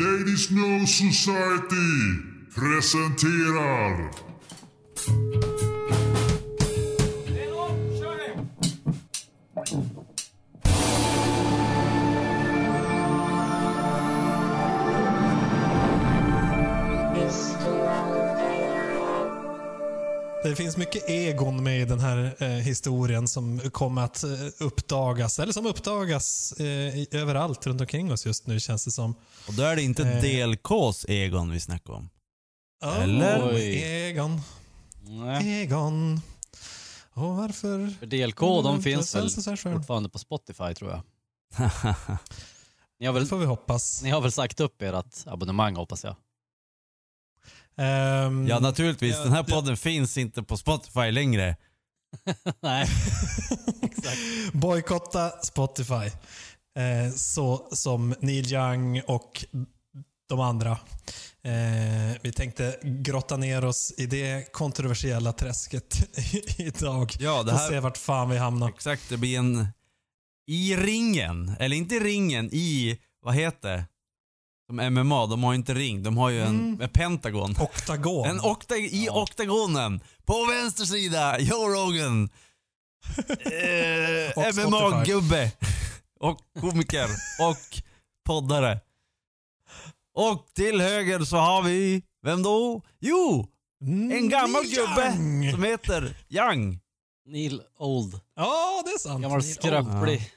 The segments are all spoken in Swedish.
Ladies No Society presenterar... Det finns mycket egon med i den här eh, historien som kommer att eh, uppdagas, eller som uppdagas eh, i- överallt runt omkring oss just nu känns det som. Och då är det inte Eh. DLKs Egon vi snackar om. Oh, Eller? Oj. Egon, Nej. Egon. Och varför? För DLK, de Mm, finns väl så här fortfarande på Spotify tror jag. Ni har Det väl, får vi hoppas. ni har väl sagt upp ert abonnemang hoppas jag? Ehm, ja, naturligtvis. Ja, Den här ja. podden finns inte på Spotify längre. Nej. Bojkotta Spotify. Eh, så som Neil Young och de andra. Eh, vi tänkte grotta ner oss i det kontroversiella träsket idag. Ja, det här... se vart fan vi hamnar. Exakt, det blir en... I ringen, eller inte i ringen, i, vad heter Som MMA, de har ju inte ring, de har ju en, Mm. en pentagon. Oktagon. En okta i Ja. oktagonen. På vänster sida, Joe Rogan. Eh, Och MMA-gubbe. Och komiker. Och poddare. Och till höger så har vi, vem då? Jo, en gammal Neil gubbe Young. som heter Young. Neil Old. Ja, det är sant. Gammal skröplig,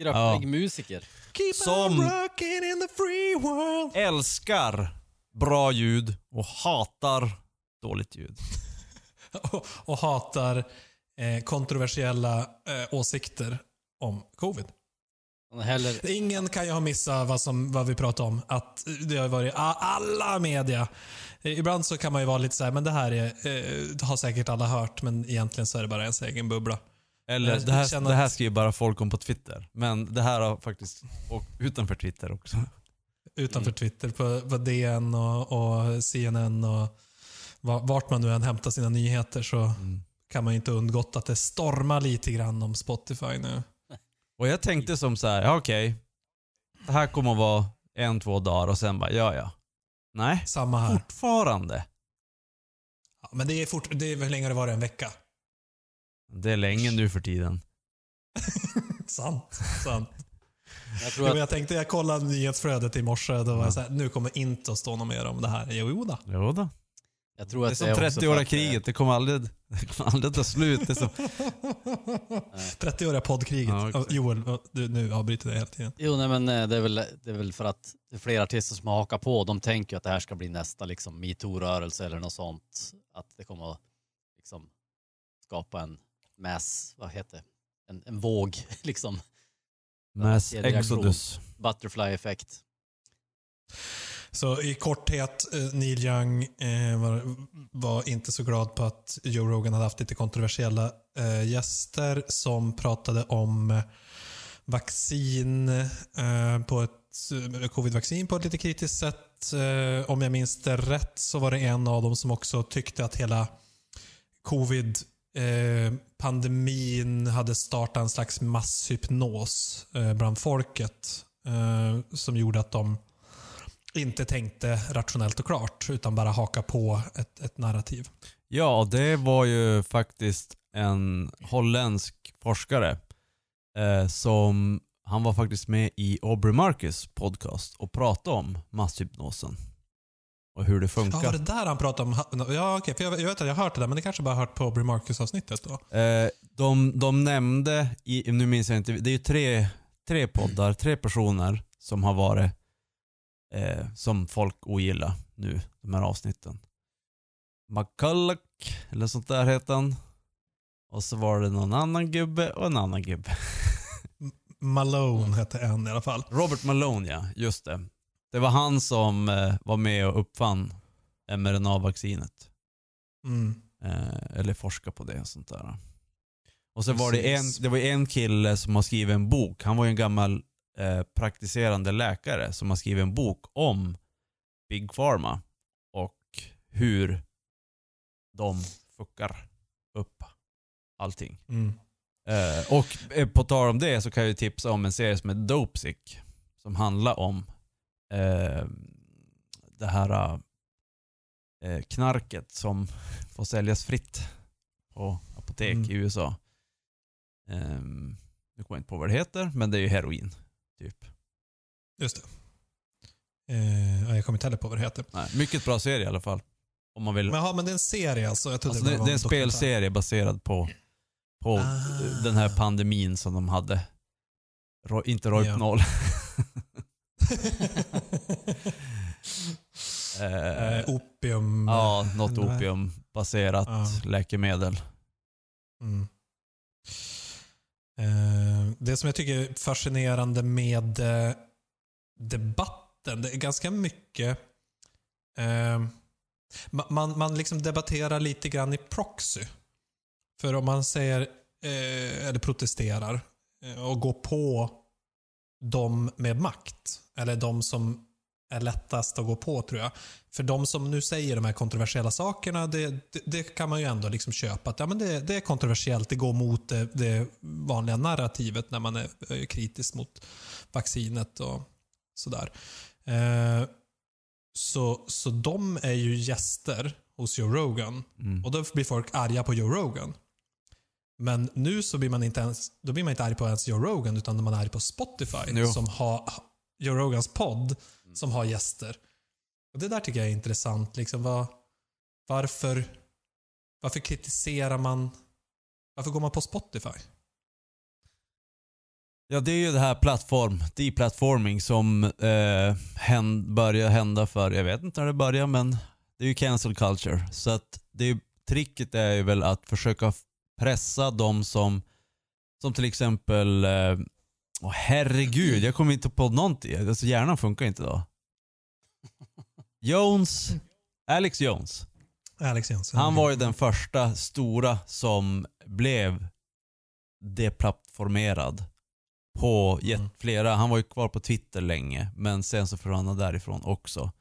skröplig Ja. musiker. Keep Som- on rocking in the free world. Älskar bra ljud och hatar dåligt ljud. och, och hatar eh, kontroversiella eh, åsikter om covid. Heller, Ingen kan ju ha missat vad, som, vad vi pratar om. Att det har varit alla media. Ibland så kan man ju vara lite så här, men det här är, eh, har säkert alla hört, men egentligen så är det bara ens egen bubbla. Eller Jag det här, det här skriver bara folk om på Twitter. Men det här har faktiskt åkt utanför Twitter också. Utanför Mm. Twitter, på, på DN och, och CNN och va- vart man nu än hämtar sina nyheter så Mm. kan man ju inte undgått att det stormar lite grann om Spotify nu. Och jag tänkte som så här, ja okej. Det här kommer att vara en, två dagar och sen bara, ja ja. Nej, Samma här. fortfarande. Ja, men det är, fort, det är väl länge det varit en vecka. Det är länge nu för tiden. Sant. Sant. jag tror Jo, att jag tänkte, jag kollade nyhetsflödet i morse. Då var Ja. jag så här, nu kommer inte att stå något mer om det här. Jo då. Jo då. Jag tror Det är att som också 30 för år av att, eh, kriget, det kommer aldrig, det kommer aldrig ta slut. Det är som, 30-åriga poddkriget. Ja. Joel, du, nu avbryter jag hela tiden. Jo, nej, men eh, det är, väl, det är väl för att det är flera artister som har hakat på. De tänker att det här ska bli nästa liksom, metoo-rörelse eller något sånt. Att det kommer att liksom, skapa en mass, vad heter det? En, en våg, liksom. mass exodus. Butterfly-effekt. Så i korthet, eh, Neil Young eh, var, var inte så glad på att Joe Rogan hade haft lite kontroversiella eh, gäster som pratade om eh, vaccin eh, på ett eh, covid-vaccin på ett lite kritiskt sätt. Eh, om jag minns det rätt så var det en av dem som också tyckte att hela covid eh, pandemin hade startat en slags masshypnos eh, bland folket eh, som gjorde att de inte tänkte rationellt och klart utan bara haka på ett, ett narrativ. Ja, det var ju faktiskt en holländsk forskare eh, som, han var faktiskt med i Aubrey Marcus podcast och pratade om masshypnosen. Och hur det Ja, funkar. var det där han pratade om? Ja, okej. för jag, jag vet att jag har hört det där, men det kanske bara hört på Aubrey Marcus-avsnittet då. Eh, de, de nämnde, i, nu minns jag inte, det är ju tre, tre poddar, tre personer som har varit, eh, som folk ogillar nu, de här avsnitten. McCulloch, eller sånt där heter han. Och så var det någon annan gubbe och en annan gubbe. Malone hette en i alla fall. Robert Malone ja, just det. Det var han som eh, var med och uppfann mRNA-vaccinet. Mm. Eh, eller forska på det och sånt där. Och så var det en, det var en kille som har skrivit en bok. Han var ju en gammal eh, praktiserande läkare som har skrivit en bok om Big Pharma och hur de fuckar upp allting. Mm. Eh, och eh, på tal om det så kan jag ju tipsa om en serie som heter Dopesick. Som handlar om eh, det här eh, knarket som får säljas fritt på apotek Mm. i USA. Ehm, nu kommer jag inte på vad det heter, men det är ju heroin. Typ. Just det. Eh, ja, jag kommer inte heller på vad det heter. Nej, mycket bra serie i alla fall. Om man vill. Men, ja, men det är en serie alltså? Alltså, det, var det är en spelserie baserad på, på Ah. den här pandemin som de hade. Ro, inte Rohypnol. Eh, Eh, opium. ja, något opiumbaserat Ja. läkemedel. Mm. Eh, det som jag tycker är fascinerande med eh, debatten, det är ganska mycket eh, ma- man, man liksom debatterar lite grann i proxy. För om man säger, eh, eller protesterar, och går på de med makt, eller de som är lättast att gå på tror jag. För de som nu säger de här kontroversiella sakerna, det, det, det kan man ju ändå liksom köpa. Att, ja, men det, det är kontroversiellt, det går mot det, det vanliga narrativet när man är kritisk mot vaccinet och sådär. Eh, så, så de är ju gäster hos Joe Rogan. Mm. Och då blir folk arga på Joe Rogan. Men nu så blir man inte ens, då blir man inte arg på ens Joe Rogan utan man är arg på Spotify Jo. som har Joe Rogans podd som har gäster. Och Det där tycker jag är intressant. Liksom, var, varför, varför kritiserar man... Varför går man på Spotify? Ja, det är ju det här plattform, deplatforming som eh, händ, börjar hända för, jag vet inte när det börjar, men det är ju cancel culture. Så att det är, tricket är ju väl att försöka pressa de som, som till exempel, eh, åh herregud, jag kommer inte på någonting. Alltså hjärnan funkar inte då. Jones, Alex Jones. Alex Jensen. Han var ju den första stora som blev deplattformerad på Mm. flera, han var ju kvar på Twitter länge men sen så försvann han därifrån också.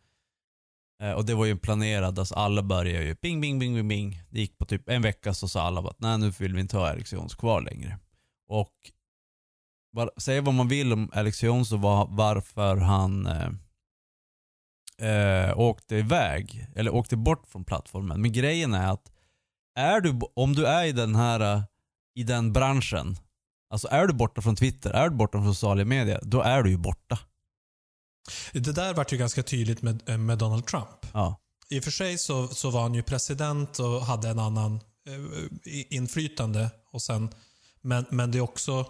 Eh, och det var ju planerat, alltså alla började ju bing, bing, bing, bing, bing. Det gick på typ en vecka så sa alla bara nej nu vill vi inte ha Alex Jones kvar längre. Och var, säga vad man vill om Alex Jones och var, varför han eh, eh, åkte iväg, eller åkte bort från plattformen. Men grejen är att är du, om du är i den här, i den branschen, alltså är du borta från Twitter, är du borta från sociala medier, då är du ju borta. Det där vart ju ganska tydligt med, eh, med Donald Trump. Ja. I och för sig så, så var han ju president och hade en annan eh, inflytande. Och sen, men, men det är också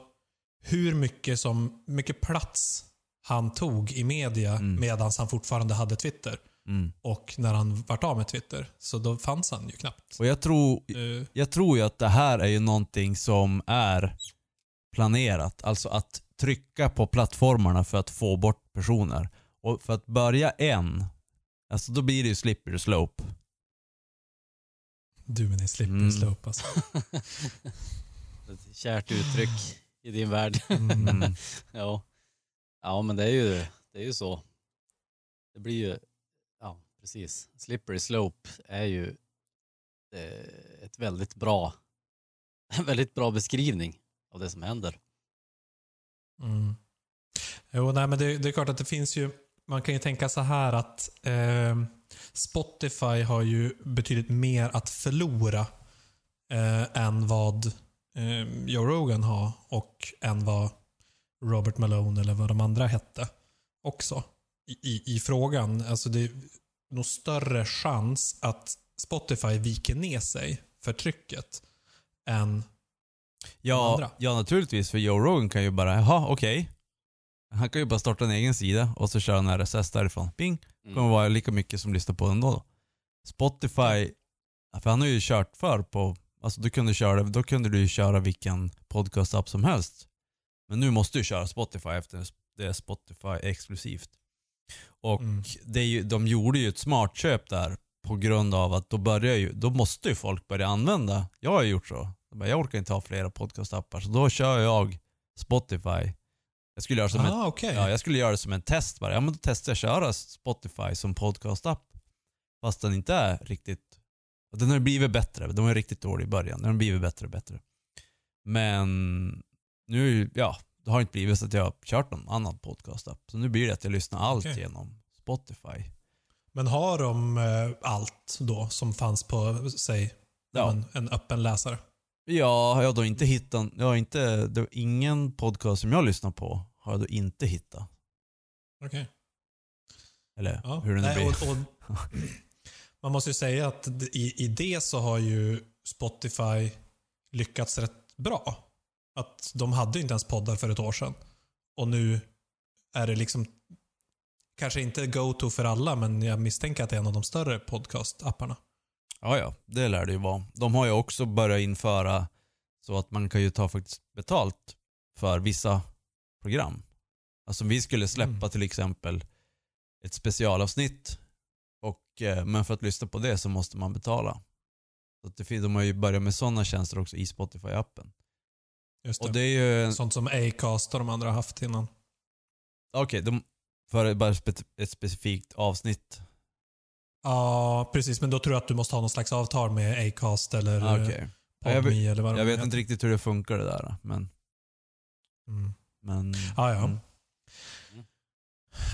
hur mycket, som, mycket plats han tog i media Mm. medan han fortfarande hade Twitter. Mm. Och när han vart av med Twitter. Så då fanns han ju knappt. Och jag tror, Eh, jag tror ju att det här är ju någonting som är planerat. Alltså att trycka på plattformarna för att få bort personer. Och för att börja en, alltså då blir det ju slippery slope. du med din slippery Mm. slope alltså. Ett kärt uttryck i din värld. Mm. Ja. ja, men det är ju, det är ju så. Det blir ju, ja precis. Slippery slope är ju eh, ett väldigt bra, en väldigt bra beskrivning av det som händer. Mm. Jo, nej, men det, det är klart att det finns ju, man kan ju tänka så här att eh, Spotify har ju betydligt mer att förlora eh, än vad eh, Joe Rogan har och än vad Robert Malone eller vad de andra hette också i, i, i frågan. Alltså det är nog större chans att Spotify viker ner sig för trycket än Ja, andra. ja, naturligtvis. För Joe Rogan kan ju bara, jaha okej. Han kan ju bara starta en egen sida och så kör han RSS därifrån. Ping. Mm. kommer vara lika mycket som lyssnar på den då. då. Spotify, för han har ju kört för på, alltså du kunde köra, då kunde du köra vilken podcast-app som helst. Men nu måste du köra Spotify efter det är Spotify exklusivt. Och Mm. det är ju, de gjorde ju ett smart köp där på grund av att då börjar ju, då måste ju folk börja använda, jag har gjort så. Jag bara, Jag orkar inte ha flera podcast-appar så då kör jag Spotify. Jag skulle göra som ett ah, okej. Ja, jag skulle göra det som en test bara. Ja, men då testar jag att köra Spotify som podcast-app. Fast den inte är riktigt... Den har blivit bättre. Den var riktigt dålig i början. Den har blivit bättre och bättre. Men nu, ja, det har inte blivit så att jag har kört någon annan podcast-app. Så nu blir det att jag lyssnar allt Okej. genom Spotify. Men har de eh, allt då som fanns på, säg, Ja. en, en öppen läsare? Ja, jag har då inte hittat, jag har inte, det var ingen podcast som jag lyssnar på har jag då inte hittat. Okej. Eller Ja. hur det nu Nej, blir. och, och, man måste ju säga att i, i det så har ju Spotify lyckats rätt bra. Att de hade ju inte ens poddar för ett år sedan. Och nu är det liksom, kanske inte go-to för alla, men jag misstänker att det är en av de större podcast-apparna. Ja, ja, det lär det ju vara. De har ju också börjat införa så att man kan ju ta faktiskt betalt för vissa program. Alltså om vi skulle släppa Mm. till exempel ett specialavsnitt eh, men för att lyssna på det så måste man betala. Så att det, de har ju börjat med sådana tjänster också i Spotify-appen. Just det. Och det är ju, Sånt som Acast och de andra har haft innan. okej, de, för bara ett specifikt avsnitt. Ja, precis. Men då tror jag att du måste ha någon slags avtal med Acast eller Ah, eh, Okej. Ja, jag Podme eller vad Jag vet inte riktigt hur det funkar det där, men... Mm. men Ah, ja. mm.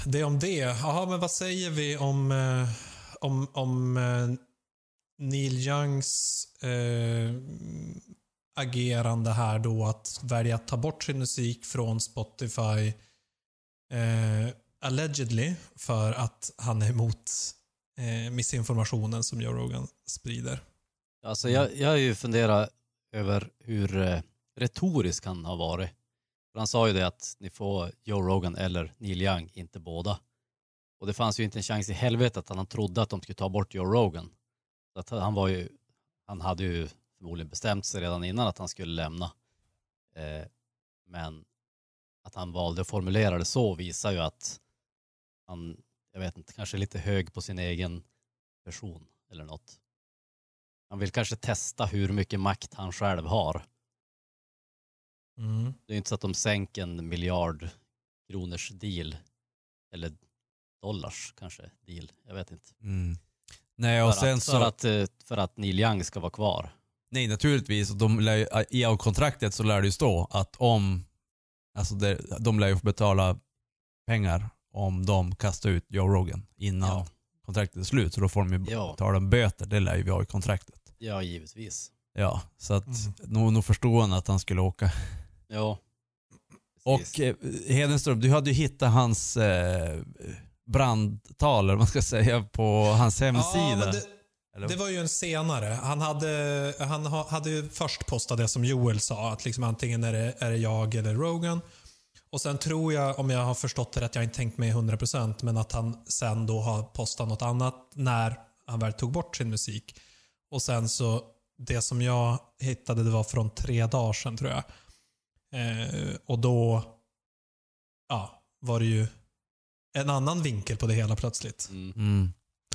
Det om det. Jaha, men vad säger vi om, eh, om, om eh, Neil Youngs eh, agerande här då att välja att ta bort sin musik från Spotify eh, allegedly för att han är emot eh, missinformationen som Joe Rogan sprider. Alltså jag, jag har ju funderat över hur eh, retorisk han har varit. För han sa ju det att ni får Joe Rogan eller Neil Young, inte båda. Och det fanns ju inte en chans i helvete att han trodde att de skulle ta bort Joe Rogan. Så att han var ju, han hade ju förmodligen bestämt sig redan innan att han skulle lämna. Eh, men att han valde att formulera det så visar ju att han, jag vet inte, kanske är lite hög på sin egen person eller något. Han vill kanske testa hur mycket makt han själv har. Mm. Det är inte så att de sänker en miljard kronors deal. Eller dollars kanske deal. Jag vet inte. Mm. Nej, och för, sen att, så... för, att, eh, för att Neil Young ska vara kvar. Nej, naturligtvis. Och De lär, I av kontraktet så lär det ju stå att om, alltså det, de lär ju få betala pengar om de kastar ut Joe Rogan innan Ja. kontraktet är slut. Så då får de ju Ja. betala en böter. Det lär ju vi ha i kontraktet. Ja, givetvis. Ja, så att Mm. nog, nog förstår han att han skulle åka. Ja. Och Precis. eh, Hedenström, du hade ju hittat hans eh, brandtal, eller vad man ska säga, på hans hemsida. Ja, det? Det var ju en senare. Han hade, han ha- hade ju först postat det som Joel sa, att liksom antingen är det, är det jag eller Rogan. Och sen tror jag, om jag har förstått det rätt, jag har inte tänkt mig 100% men att han sen då har postat något annat när han väl tog bort sin musik. Och sen så, det som jag hittade det var från tre dagar sedan tror jag. Eh, och då, ja, var det ju en annan vinkel på det hela plötsligt. Mm. Mm.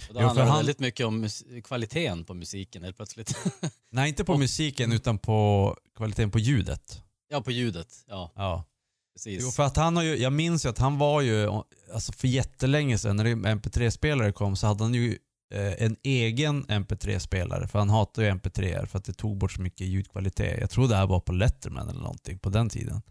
Och då Jo, handlar för det han- väldigt mycket om mus- kvaliteten på musiken helt plötsligt. Nej, inte på musiken utan på kvaliteten på ljudet. ja, på ljudet. Ja, Ja. precis. Jo, för att han har ju, jag minns ju att han var ju, alltså för jättelänge sedan när MP3-spelare kom så hade han ju eh, en egen MP3-spelare. För han hatar ju MP3 för att det tog bort så mycket ljudkvalitet. Jag tror det här var på Letterman eller någonting på den tiden.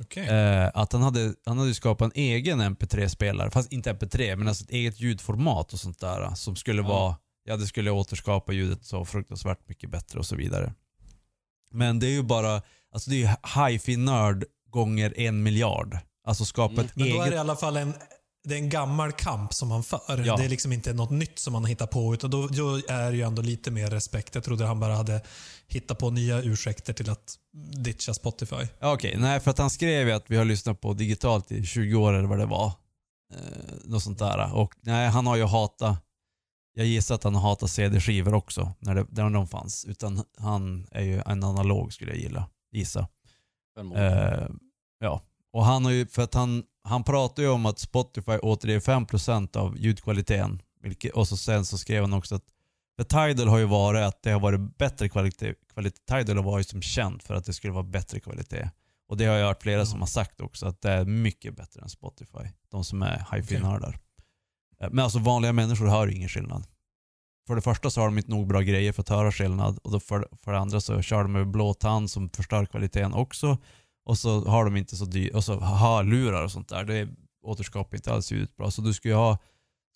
Okej. Eh, att han hade, han hade skapat en egen MP3-spelare, fast inte MP3, men alltså ett eget ljudformat och sånt där som skulle Ja. vara, ja det skulle återskapa ljudet så fruktansvärt mycket bättre och så vidare. Men det är ju bara, alltså det är ju hifi-nörd gånger en miljard. Alltså skapa Mm. ett Men då är eget... det i alla fall en, det är en gammal kamp som han för. Ja. Det är liksom inte något nytt som han hittar på. Utan då, då är det ju ändå lite mer respekt. Jag trodde han bara hade hittat på nya ursäkter till att ditcha Spotify. Ja, Okej, nej för att han skrev ju att vi har lyssnat på digitalt i 20 år eller vad det var. Eh, något sånt där. Och nej, han har ju hatat, jag gissar att han har hatat CD-skivor också, när, det, när de fanns. Utan han är ju en analog skulle jag gilla, gissa. Eh, ja, och han har ju, för att han, han pratar ju om att Spotify återger 5% av ljudkvaliteten. Vilket, och så sen så skrev han också att för Tidal har ju varit att det har varit bättre kvalitet. kvalitet. Tidal har varit som känt för att det skulle vara bättre kvalitet. Och det har jag hört flera Ja. som har sagt också, att det är mycket bättre än Spotify. De som är hifi-nördar. Eh, Men alltså vanliga människor hör ingen skillnad. För det första så har de inte nog bra grejer för att höra skillnad och då för, för det andra så kör de med blåtand som förstör kvaliteten också. Och så har de inte så dyr, och så hörlurar och sånt där. Det återskapar inte alls ljudet bra. Så du ska ju ha,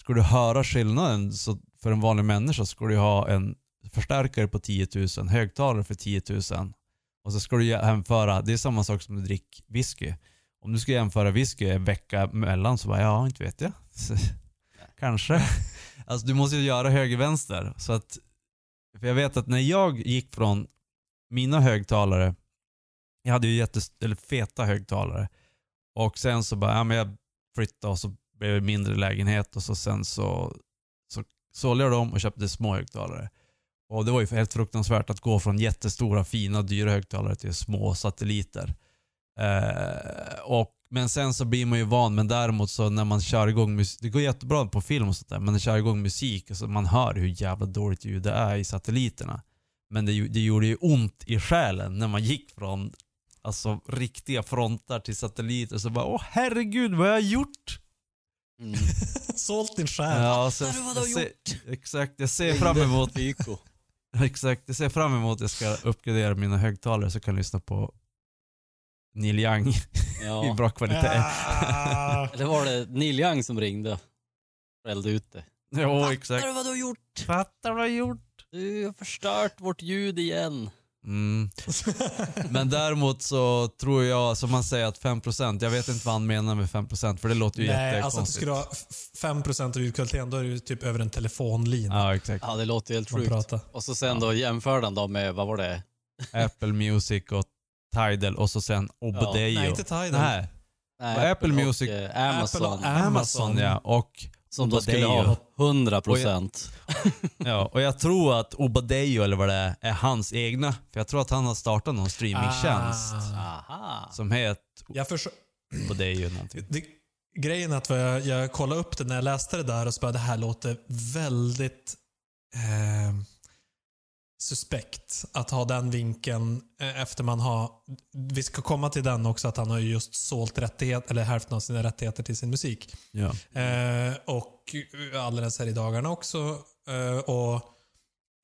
ska du höra skillnaden så för en vanlig människa ska du ha en förstärkare på 10 000, högtalare för 10 000 och så ska du jämföra, det är samma sak som att dricka whisky. Om du ska jämföra whisky en vecka mellan så bara, ja inte vet jag. Kanske. Alltså du måste ju göra höger-vänster. Så att, för jag vet att när jag gick från mina högtalare, jag hade ju jättes, eller feta högtalare och sen så bara, ja men jag flyttade och så blev det mindre lägenhet och så sen så, så sålde jag dem och köpte små högtalare. Och det var ju helt fruktansvärt att gå från jättestora, fina, dyra högtalare till små satelliter. Eh, och, men sen så blir man ju van, men däremot så när man kör igång musik, det går jättebra på film och sånt där, men när man kör igång musik, alltså man hör hur jävla dåligt ljud det är i satelliterna. Men det, det gjorde ju ont i själen när man gick från alltså, riktiga frontar till satelliter. Så bara, åh herregud vad jag har gjort! Mm. Sålt din själ. Ja, så, Fattar du vad du har jag ser, exakt, jag ser fram emot. Exakt, jag ser fram emot att jag ska uppgradera mina högtalare så jag kan lyssna på Neil Young i Ja. bra kvalitet. Ah. Eller var det Neil Young som ringde och skällde ut det? Jo, Fattar exakt. du vad du har gjort? Fattar vad jag har gjort? Du har förstört vårt ljud igen. Mm. Men däremot så tror jag, som man säger att 5%, jag vet inte vad han menar med 5% för det låter ju Nej, alltså att du jättekonstigt. skulle ha f- 5% av ljudkvaliteten, då är det ju typ över en telefonlinje. Ja, exakt. Ja, det låter helt sjukt. pratar. Och så sen då jämförde han då med, vad var det? Apple Music och Tidal och så sen Obadeo. Nej, inte Tidal. Nej, Nej, Apple och, Music. eh, Amazon. Apple och Amazon ja. Och, som då skulle ha 100 procent. ja. och jag tror att Obadeo eller vad det är, är hans egna. För jag tror att han har startat någon streamingtjänst Ah. Som heter Jag Obadeo någonting. det, grejen är att jag, jag kollade upp det när jag läste det där och så bara, det här låter väldigt eh, suspekt att ha den vinkeln eh, efter man har... Vi ska komma till den också, att han har ju just sålt rättighet, eller hälften av sina rättigheter till sin musik. Ja. Eh, och alldeles här i dagarna också. Eh, och,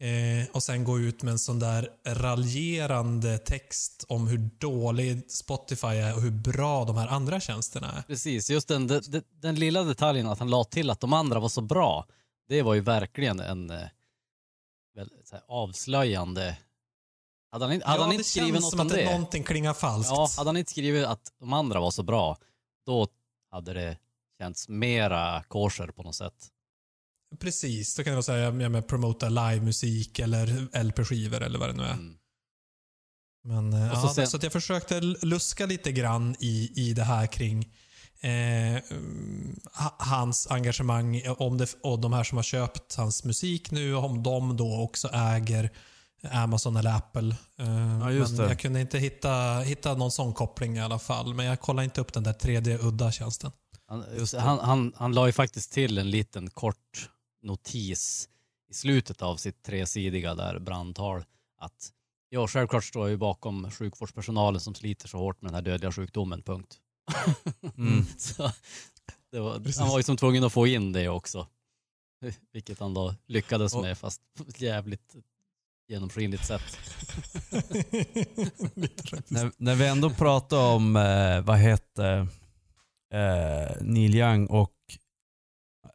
eh, och sen gå ut med en sån där raljerande text om hur dålig Spotify är och hur bra de här andra tjänsterna är. Precis, just den, den, den lilla detaljen att han la till att de andra var så bra. Det var ju verkligen en eh, väl, så här, avslöjande... Hade han, inte- hade ja, han inte känns skrivit något som om att det. det? någonting klingar falskt. Ja, hade han inte skrivit att de andra var så bra, då hade det känts mera kosher på något sätt. Precis, då kan det vara så här, jag menar, promota livemusik eller LP-skivor eller vad det nu är. Mm. Men, eh, Och så ja, sen- så att jag försökte luska lite grann i, i det här kring eh, ha- hans engagemang om det, och de här som har köpt hans musik nu, om de då också äger Amazon eller Apple. Eh, Ja, men det. Jag kunde inte hitta, hitta någon sån koppling i alla fall. Men jag kollade inte upp den där tredje udda tjänsten. Han, han, han, han la ju faktiskt till en liten kort notis i slutet av sitt tresidiga där brandtal att ja, självklart står jag ju bakom sjukvårdspersonalen som sliter så hårt med den här dödliga sjukdomen, punkt. Mm. så det var, Precis. han var ju som tvungen att få in det också. Vilket han då lyckades Och- med fast på ett jävligt genomskinligt sätt. När, när vi ändå pratar om, eh, vad heter eh, Neil Young och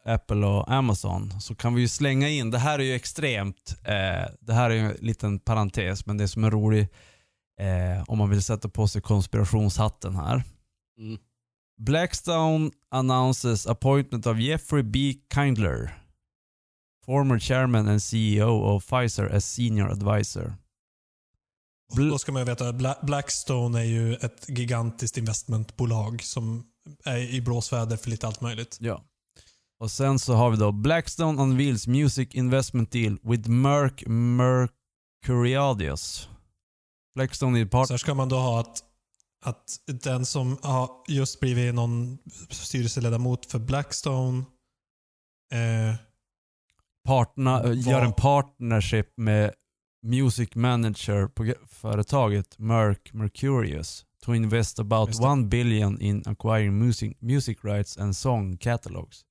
Apple och Amazon så kan vi ju slänga in, det här är ju extremt, eh, det här är ju en liten parentes men det är som är rolig eh, om man vill sätta på sig konspirationshatten här. Mm. Blackstone announces appointment of Jeffrey B. Kindler, former chairman and CEO of Pfizer as senior advisor. Bl- Då ska man ju veta att Bla- Blackstone är ju ett gigantiskt investmentbolag som är i blåsväder för lite allt möjligt. Ja. Och sen så har vi då Blackstone unveils music investment deal with Merck Mercuriadius. Blackstone är part... Så här ska man då ha att, att den som har just blivit någon styrelseledamot för Blackstone eh, partner, Vad- gör en partnership med music manager på företaget Merck Mercurius to invest about. 1 billion in acquiring music, music rights and song catalogs.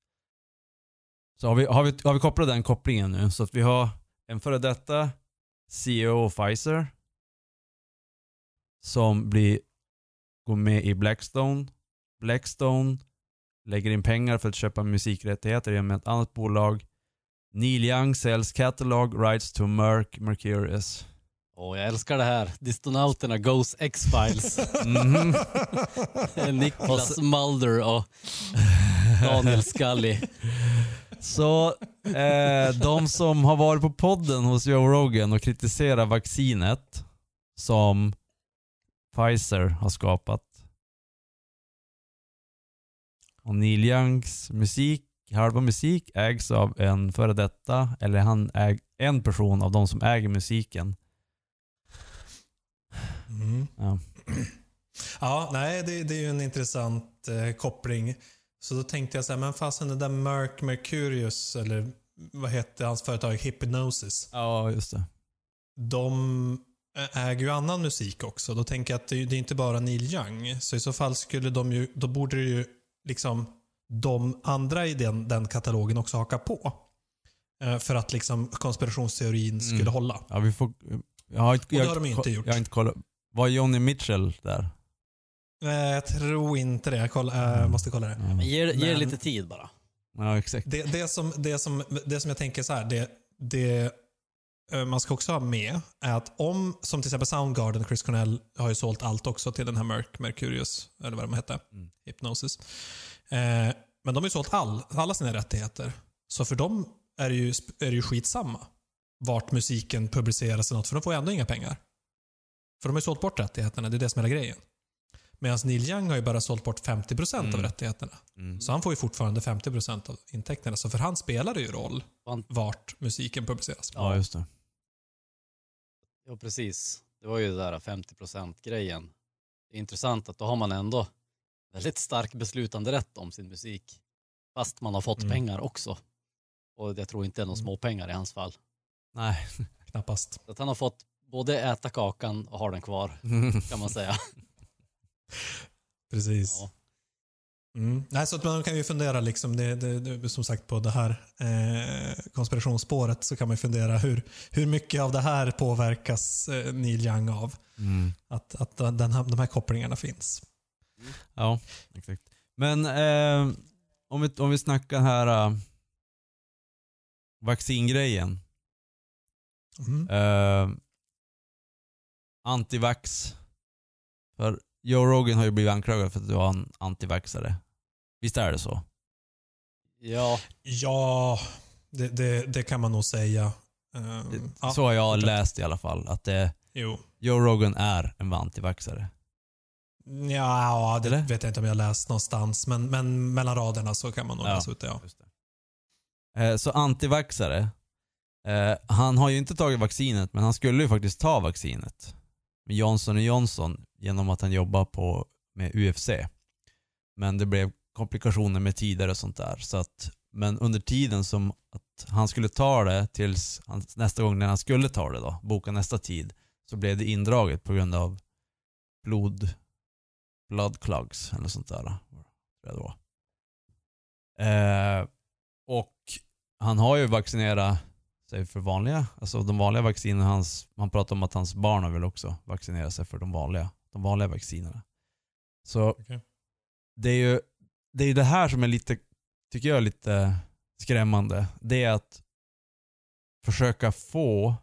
Så har vi, har, vi, har vi kopplat den kopplingen nu så att vi har en före detta CEO av Pfizer som blir, går med i Blackstone. Blackstone lägger in pengar för att köpa musikrättigheter genom ett annat bolag. Neil Young sells catalog rights to Merc Mercurius. Åh, jag älskar det här. Distonauterna Goes X-Files. Mhm. Niklas Mulder och Daniel Scully. Så eh, de som har varit på podden hos Joe Rogan och kritiserat vaccinet som Pfizer har skapat. Och Neil Youngs musik, halva musik ägs av en före detta, eller han äg, en person av de som äger musiken. Mm. Ja. Ja, nej, det, det är ju en intressant eh, koppling. Så då tänkte jag så här, men fasen den där Merc Mercurius, eller vad heter hans företag, Hypnosis. ja, just det. De äger ju annan musik också. Då tänker jag att det, är inte bara Neil Young. Så i så fall skulle de ju, då borde det ju liksom de andra i den, den katalogen också haka på. För att liksom konspirationsteorin skulle Mm. hålla. Ja, vi får, jag har inte, det jag, har de inte gjort. Jag har inte kollat. Var Johnny Mitchell där? Eh, jag tror inte det. Jag kolla, eh, måste kolla det. Ja, Ge, ge det Men- lite tid bara. ja exakt. Det, det, som, det, som, det som jag tänker så här, det, det man ska också ha med är att om, som till exempel Soundgarden, Chris Cornell har ju sålt allt också till den här Merc, Mercurius, eller vad de hette, Mm. Hypnosis. Eh, men de har ju sålt all, alla sina rättigheter. Så för dem är det, ju, är det ju skitsamma vart musiken publiceras eller något, för de får ju ändå inga pengar. För de har ju sålt bort rättigheterna, det är det som är hela grejen. Medan Neil Young har ju bara sålt bort 50% av Mm. rättigheterna. Mm. Så han får ju fortfarande 50% av intäkterna. Så för han spelar det ju roll vart musiken publiceras. Ja, just det. Ja, precis. Det var ju det där 50% grejen. Det är intressant att då har man ändå väldigt stark beslutande rätt om sin musik. Fast man har fått Mm. pengar också. Och jag tror inte det är några Mm. små pengar i hans fall. Nej. Knappast. Så att han har fått både äta kakan och ha den kvar, kan man säga. Precis. Ja. Mm. Nej, så att man kan ju fundera, liksom, det, det, som sagt på det här eh, konspirationsspåret, så kan man fundera hur, hur mycket av det här påverkas eh, Neil Young av? Mm. Att, att den här, de här kopplingarna finns. Ja, exakt. Men eh, om, vi, om vi snackar här uh, vaccingrejen. Mm. Uh, antivax. För Joe Rogan har ju blivit anklagad för att vara en antivaxare. Visst är det så? Ja, Ja, det, det, det kan man nog säga. Um, ja, så har jag fortsätt. läst i alla fall. Att det, Jo. Joe Rogan är en antivaxare. Ja, det Eller? vet jag inte om jag läst någonstans. Men, men mellan raderna så kan man nog Ja. läsa ut det. Ja. Just det. Eh, så antivaxare. Eh, han har ju inte tagit vaccinet, men han skulle ju faktiskt ta vaccinet. Med Johnson Johnson genom att han jobbade på, med UFC. Men det blev komplikationer med tider och sånt där. Så att, men under tiden som att han skulle ta det tills han, nästa gång när han skulle ta det då, boka nästa tid, så blev det indraget på grund av blod, blood clogs eller sånt där. Det var. Eh, och han har ju vaccinerat sig för vanliga, alltså de vanliga vaccinerna. Hans, han pratar om att hans barn har väl också vaccinerat sig för de vanliga, de vanliga vaccinerna. Så Okej. det är ju det, är det här som är lite, tycker jag lite skrämmande. Det är att försöka få,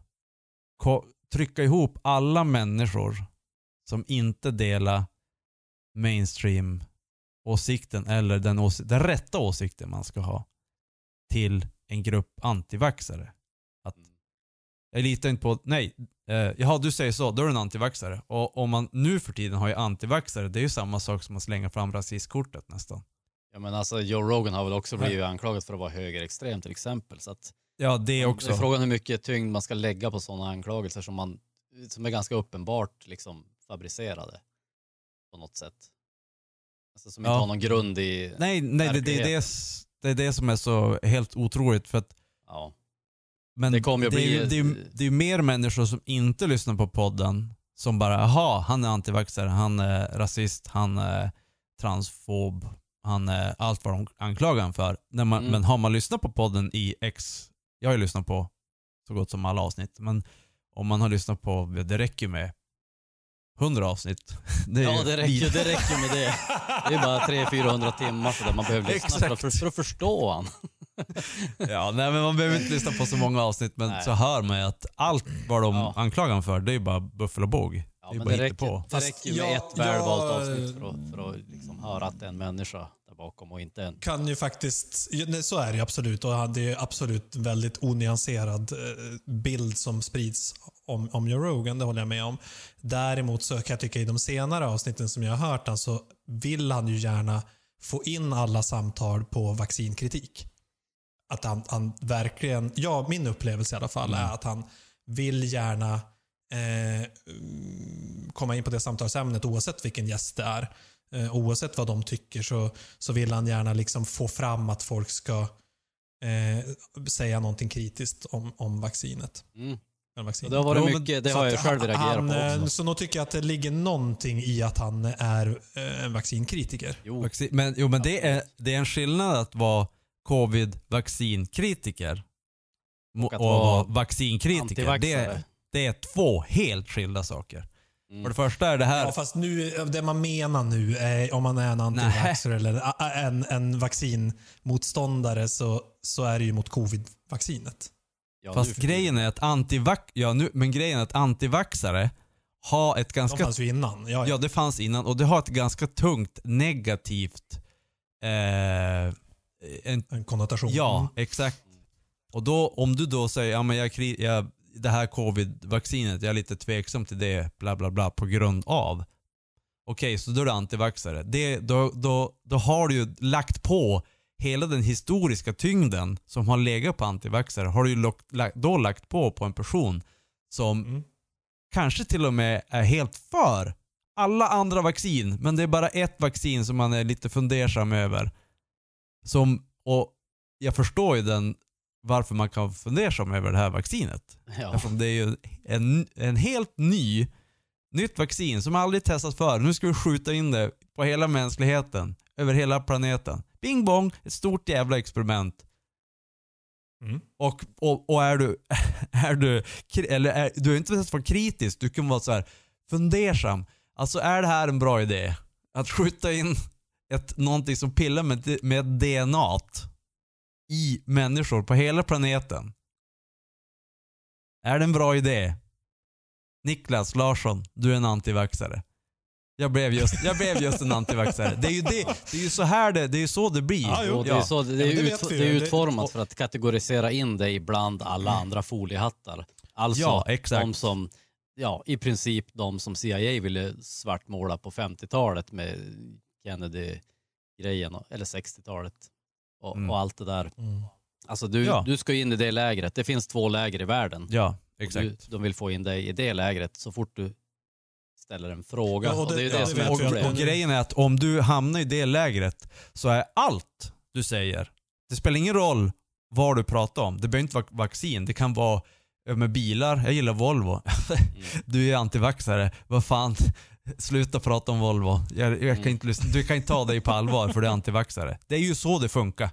trycka ihop alla människor som inte delar mainstream åsikten eller den, ås den rätta åsikten man ska ha till en grupp antivaxare. Jag litar inte på, nej, eh, jaha du säger så, då är du en antivaxare. Och om man nu för tiden har ju antivaxare, det är ju samma sak som att slänga fram rasistkortet nästan. ja men alltså Joe Rogan har väl också blivit anklagad för att vara högerextrem till exempel. Så att Ja, det Det också. är frågan hur mycket tyngd man ska lägga på sådana anklagelser som, man, som är ganska uppenbart liksom fabricerade på något sätt. Alltså som inte Ja. har någon grund i... Nej, nej det, det, är det, det är det som är så helt otroligt. För att, Ja. Men Det kommer ju det, är, bli- ju- det, är, det är mer människor som inte lyssnar på podden som bara, jaha, han är antivaxxare, han är rasist, han är transfob, han är allt vad de anklagar honom för. Man, Mm. Men har man lyssnat på podden i X, jag har ju lyssnat på så gott som alla avsnitt, men om man har lyssnat på, det räcker ju med 100 avsnitt. Det är Ja, det räcker, det räcker med det. Det är bara 300-400 timmar så där man behöver lyssna för att, för, att förstå han. Ja, nej, men man behöver inte lyssna på så många avsnitt, men Nej. så hör man ju att allt vad de Ja. anklagar honom för, det är ju bara buffel och båg. Ja, det är men bara det räcker, det Fast räcker ju med jag- ett välvalt jag- avsnitt för att, för att liksom höra att det är en människa där bakom och inte en... kan ju faktiskt, ja, nej, så är det absolut och det är absolut väldigt onyanserad eh, bild som sprids om, om Joe Rogan, det håller jag med om. Däremot så kan jag tycka i de senare avsnitten som jag har hört så vill han ju gärna få in alla samtal på vaccinkritik. Att han, han verkligen, ja min upplevelse i alla fall är att han vill gärna eh, mm, komma in på det samtalsämnet oavsett vilken gäst det är. Eh, oavsett vad de tycker så, så vill han gärna liksom få fram att folk ska eh, säga någonting kritiskt om, om vaccinet. Mm. Vaccinet. det har varit mycket, det har att jag själv han- reagerat han, på eh, också. Så nog tycker jag att det ligger någonting i att han är eh, en vaccinkritiker. Jo, Vaccin, men, jo, men det, är, det är en skillnad att vara covid-vaccinkritiker Och och, vara vaccinkritiker. Det, det är två helt skilda saker. Mm. För det första är det här... Ja, fast nu, det man menar nu, är, om man är en antivaxxer eller en, en vaccinmotståndare så, så är det ju mot covid-vaccinet. ja, fast grejen är att antivax... Ja, nu, men grejen är att antivaxare har ett De ganska... fanns ju innan. Ja, ja. Ja, det fanns innan och det har ett ganska tungt negativt... Eh, en, En konnotation. ja, Mm. exakt. Och då, om du då säger, ja men jag, jag det här covid-vaccinet, jag är lite tveksam till det, bla bla bla, på grund av. Okej, så då är du antivaxare. Det, då, då, då har du ju lagt på hela den historiska tyngden som har legat på antivaxare, har du ju då lagt på på en person som Mm. kanske till och med är helt för alla andra vaccin, men det är bara ett vaccin som man är lite fundersam över. Som, och jag förstår ju den, varför man kan vara fundersam över det här vaccinet. Ja. Eftersom det är ju en, en helt ny, nytt vaccin som aldrig testats förr. Nu ska vi skjuta in det på hela mänskligheten, över hela planeten. Bing bong, ett stort jävla experiment. Mm. Och, och, och är du, är du, eller är, du är inte ens vara kritisk, du kan vara så här fundersam. Alltså är det här en bra idé? Att skjuta in ett, någonting som pillar med, med DNA i människor på hela planeten. Är det en bra idé? Niklas Larsson, du är en antivaxare. Jag blev just, jag blev just en antivaxare. Det är ju, det, det är ju så här det, det är ju så det blir. Ja, jo. Och det är, så, det, Ja, är men det ut, är utformat för att kategorisera in dig bland alla andra foliehattar. Alltså Ja, exakt. de som, ja i princip de som CIA ville svartmåla på 50-talet med Kennedy-grejen, eller 60-talet och, Mm. och allt det där. Mm. Alltså du, Ja. du ska in i det lägret. Det finns två läger i världen. Ja, exakt. Du, de vill få in dig i det lägret så fort du ställer en fråga. Ja, och och, det- det, är ju ja, det det som är vet och, och grejen är att om du hamnar i det lägret så är allt du säger, det spelar ingen roll vad du pratar om. Det behöver inte vara vaccin, det kan vara med bilar. Jag gillar Volvo. Du är antivaxare. Vad fan, sluta prata om Volvo. Jag, jag kan Mm. inte lyssna. Du kan inte ta dig på allvar för du är antivaxare. Det är ju så det funkar.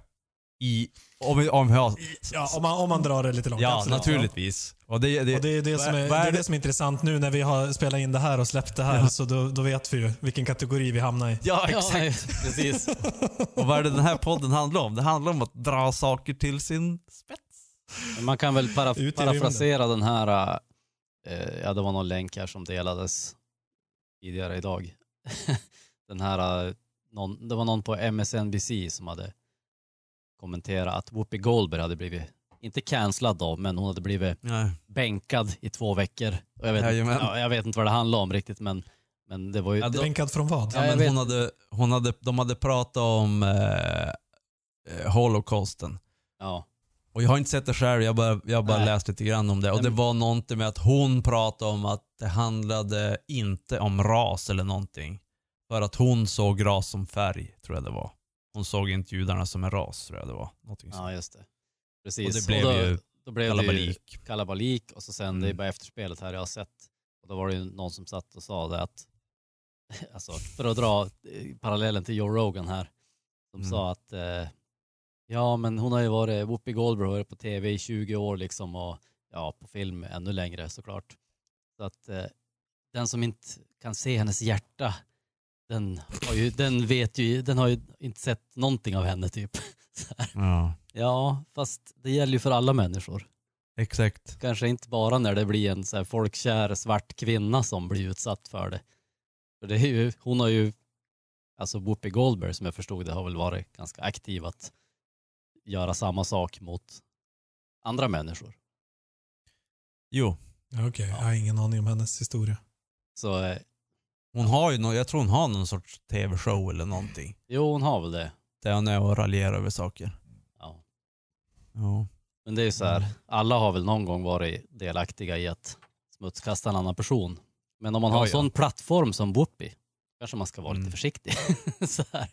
I, om, om har, Ja, om man, om man drar det lite långt. ja, absolut. naturligtvis. Och det, det, Och det är det, som är, det är det- det som är intressant nu när vi har spelat in det här och släppt det här. Så då, då vet vi ju vilken kategori vi hamnar i. ja, Ja, exakt. nej, precis. Och vad är det den här podden handlar om? Det handlar om att dra saker till sin spets. Man kan väl para, parafrasera den här, eh, ja det var någon länk här som delades tidigare idag. den här, eh, någon, det var någon på MSNBC som hade kommenterat att Whoopi Goldberg hade blivit, inte cancellad då, men hon hade blivit Nej. bänkad i två veckor. Och jag, vet, Jajamän. ja, jag vet inte vad det handlade om riktigt men, men det var ju... Ja, då- Bänkad från vad? Ja, men hon hade, hon hade, de hade pratat om eh, eh, Holocausten. ja, Och jag har inte sett det själv, jag bara, jag bara Nej. läst lite grann om det. Och Nej, det men- var någonting med att hon pratade om att det handlade inte om ras eller någonting. För att hon såg ras som färg, tror jag det var. Hon såg inte judarna som en ras, tror jag det var. Någonting ja just det. Precis. och det blev då, ju då blev det ju kalabalik. kalabalik och så sen, det är Mm. bara efterspelet här jag har sett. Och då var det ju någon som satt och sa det att, alltså för att dra eh, parallellen till Joe Rogan här, som Mm. sa att eh, ja men hon har ju varit, Whoopi Goldberg på tv i 20 år liksom och ja på film ännu längre såklart. Så att eh, den som inte kan se hennes hjärta, den, har ju, den vet ju, den har ju inte sett någonting av henne typ. Ja, Ja, fast det gäller ju för alla människor. exakt. Kanske inte bara när det blir en så här folkkär svart kvinna som blir utsatt för det. För det är ju, hon har ju, alltså Whoopi Goldberg som jag förstod det har väl varit ganska aktiv att göra samma sak mot andra människor. Jo, Ja, Okej, jag har ingen aning om hennes historia. Så eh, hon har ju nå- jag tror hon har någon sorts tv-show eller någonting. jo, hon har väl det. Där hon är och raljerar över saker. Ja. Ja. Men det är ju så här, alla har väl någon gång varit delaktiga i att smutskasta en annan person. Men om man har Ja, en ja. sån plattform som Whoopi, kanske man ska vara lite Mm. försiktig. så här.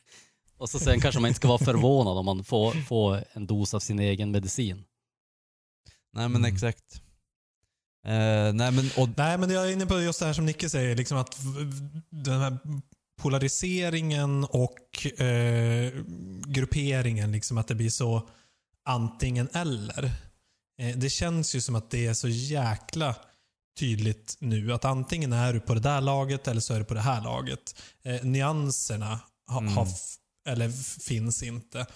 Och så sen kanske man inte ska vara förvånad om man får, får en dos av sin egen medicin. Nej men Mm. exakt. Eh, nej men och, Nej, men jag är inne på just det här som Nicke säger, liksom att den här polariseringen och eh, grupperingen, liksom att det blir så antingen eller. Eh, det känns ju som att det är så jäkla tydligt nu att antingen är du på det där laget eller så är du på det här laget. Eh, nyanserna ha, Mm. har eller finns inte.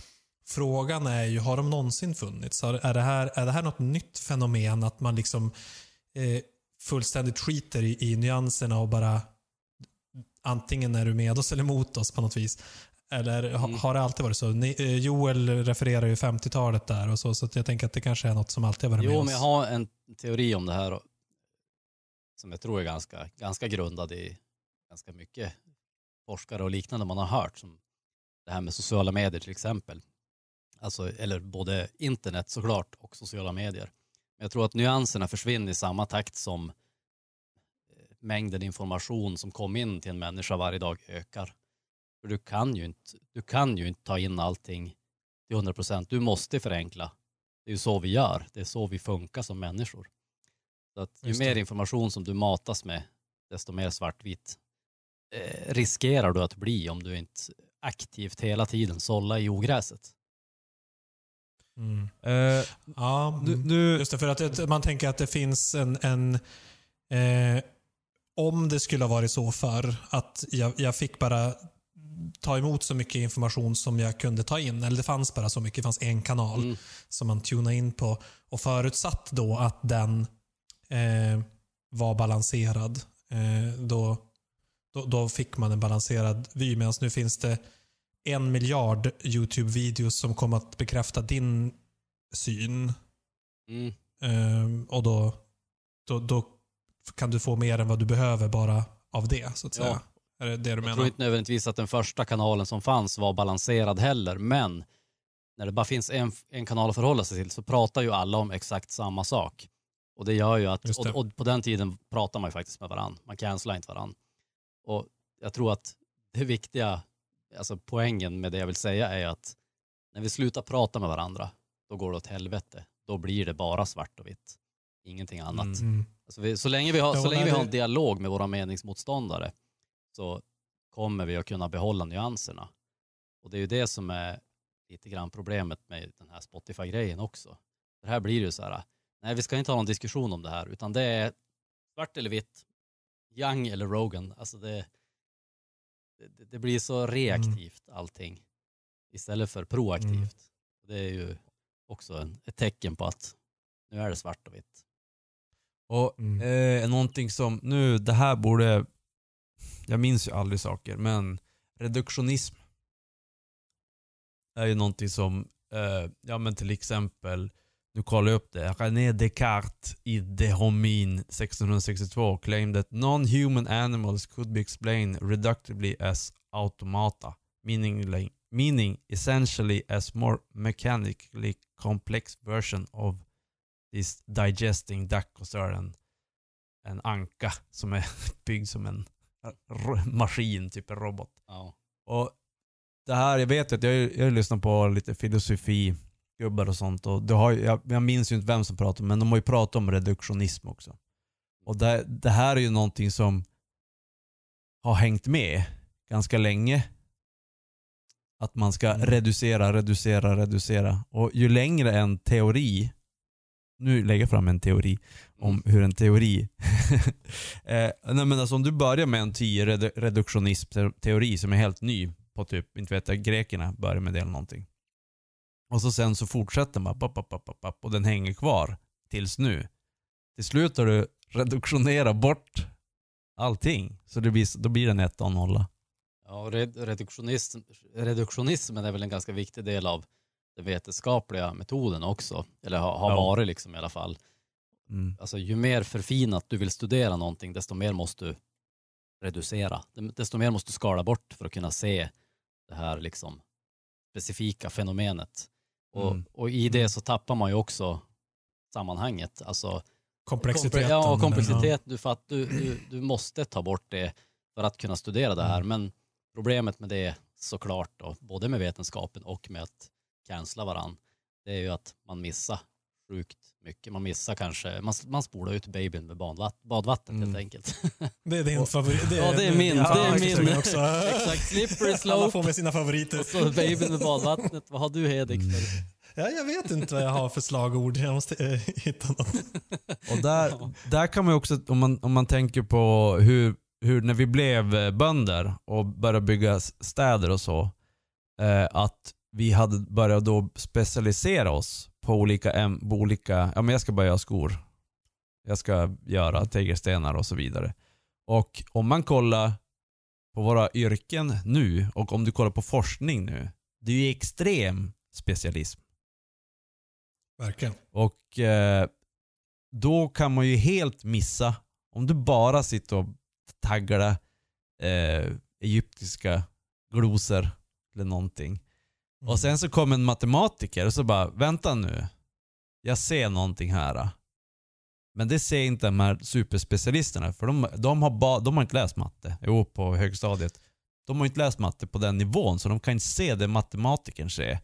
Frågan är ju, har de någonsin funnits? Är, det här, är det här något nytt fenomen att man liksom eh, fullständigt skiter i, i nyanserna och bara antingen är du med oss eller mot oss på något vis. Eller Mm. har det alltid varit så? Ni, eh, Joel refererar ju 50-talet där och så, så jag tänker att det kanske är något som alltid har varit med Jo, oss. men jag har en teori om det här som jag tror är ganska, ganska grundad i ganska mycket forskare och liknande man har hört. Som det här med sociala medier till exempel. Alltså, eller både internet såklart och sociala medier. Men jag tror att nyanserna försvinner i samma takt som eh, mängden information som kommer in till en människa varje dag ökar. För du kan ju inte, du kan ju inte ta in allting till 100 procent. Du måste förenkla. Det är ju så vi gör. Det är så vi funkar som människor. Så att ju mer information som du matas med, desto mer svartvitt eh, riskerar du att bli om du inte aktivt hela tiden sållar i ogräset. Mm. eh, Ja, nu, mm. nu, Just det, för att det, man tänker att det finns en... en eh, om det skulle ha varit så förr att jag, jag fick bara ta emot så mycket information som jag kunde ta in. Eller det fanns bara så mycket. Det fanns en kanal Mm. som man tunade in på. Och förutsatt då att den eh, var balanserad, eh, då, då, då fick man en balanserad vy. Medan nu finns det en miljard YouTube-videos som kommer att bekräfta din syn. Mm. Ehm, och då, då, då kan du få mer än vad du behöver bara av det, så att Ja. säga. Är det det du Jag menar? tror inte nödvändigtvis att den första kanalen som fanns var balanserad heller, men när det bara finns en, en kanal att förhålla sig till så pratar ju alla om exakt samma sak. Och det gör ju att, och, och på den tiden pratar man ju faktiskt med varandra. Man cancelar inte varandra. Och jag tror att det viktiga, alltså poängen med det jag vill säga är att när vi slutar prata med varandra, då går det åt helvete. Då blir det bara svart och vitt. Ingenting annat. Mm. Mm. Alltså vi, så länge vi har, så länge vi har det- en dialog med våra meningsmotståndare så kommer vi att kunna behålla nyanserna. Och det är ju det som är lite grann problemet med den här Spotify-grejen också. För här blir det ju så här, nej vi ska inte ha någon diskussion om det här, utan det är svart eller vitt, Young eller Rogan. Alltså det, det, det blir så reaktivt allting istället för proaktivt. Mm. Det är ju också en, ett tecken på att nu är det svart och vitt. och Mm. eh, någonting som, nu det här borde, jag minns ju aldrig saker, men reduktionism är ju någonting som, eh, ja men till exempel, nu kollar jag upp det, René Descartes i De Homin 1662 claimed that non-human animals could be explained reductively as automata, meaning, meaning essentially as more mechanically complex version of this digesting det en, en anka som är byggd som en maskin, typ en robot. Ja. Och det här, jag vet att jag, jag har lyssnat på lite filosofi-gubbar och sånt och det har, jag, jag minns ju inte vem som pratade men de har ju pratat om reduktionism också. Och det, det här är ju någonting som har hängt med ganska länge. Att man ska Mm. reducera, reducera, reducera. Och ju längre en teori nu lägger jag fram en teori om hur en teori... eh, nej men alltså om du börjar med en 10 reduktionism-teori som är helt ny på typ, inte vet jag, grekerna börjar med det eller någonting. Och så sen så fortsätter man, pop, pop, pop, pop, och den hänger kvar tills nu. Till slut har du reduktionerat bort allting. Så det blir, då blir den ett och nolla. Ja, och red, reduktionism, reduktionismen är väl en ganska viktig del av den vetenskapliga metoden också. Eller har, har Ja. varit liksom i alla fall. Mm. Alltså ju mer förfinat du vill studera någonting, desto mer måste du reducera. Desto mer måste du skala bort för att kunna se det här liksom specifika fenomenet. Och, Mm. och i det så tappar man ju också sammanhanget. Alltså Komplexiteten. Ja, komplexitet. Du, fatt, du, du, du måste ta bort det för att kunna studera det här. Mm. Men problemet med det såklart, då, både med vetenskapen och med att cancella varann, det är ju att man missar sjukt mycket. Man missar kanske, man, man spolar ut babyn med badvatt, badvattnet Mm. helt enkelt. Det är din favorit. Ja, det är min. Ja, det är min. Också. Exakt, slippery Alla slope. får med sina favoriter. Och så babyn med badvattnet. Vad har du Hedik för? Ja, jag vet inte vad jag har för slagord. Jag måste eh, hitta något. Och där, där kan man ju också, om man, om man tänker på hur, hur när vi blev eh, bönder och började bygga städer och så, eh, att vi hade börjat då specialisera oss på olika, på olika ja men jag ska bara göra skor. Jag ska göra tegelstenar och så vidare. Och om man kollar på våra yrken nu och om du kollar på forskning nu, det är ju extrem specialism. Verkligen. Och eh, då kan man ju helt missa, om du bara sitter och taggar eh, egyptiska glosor eller någonting. Och sen så kommer en matematiker och så bara, vänta nu. Jag ser någonting här. Men det ser inte de här superspecialisterna för de, de, har, ba, de har inte läst matte. Jo, på högstadiet. De har inte läst matte på den nivån så de kan inte se det matematikern ser.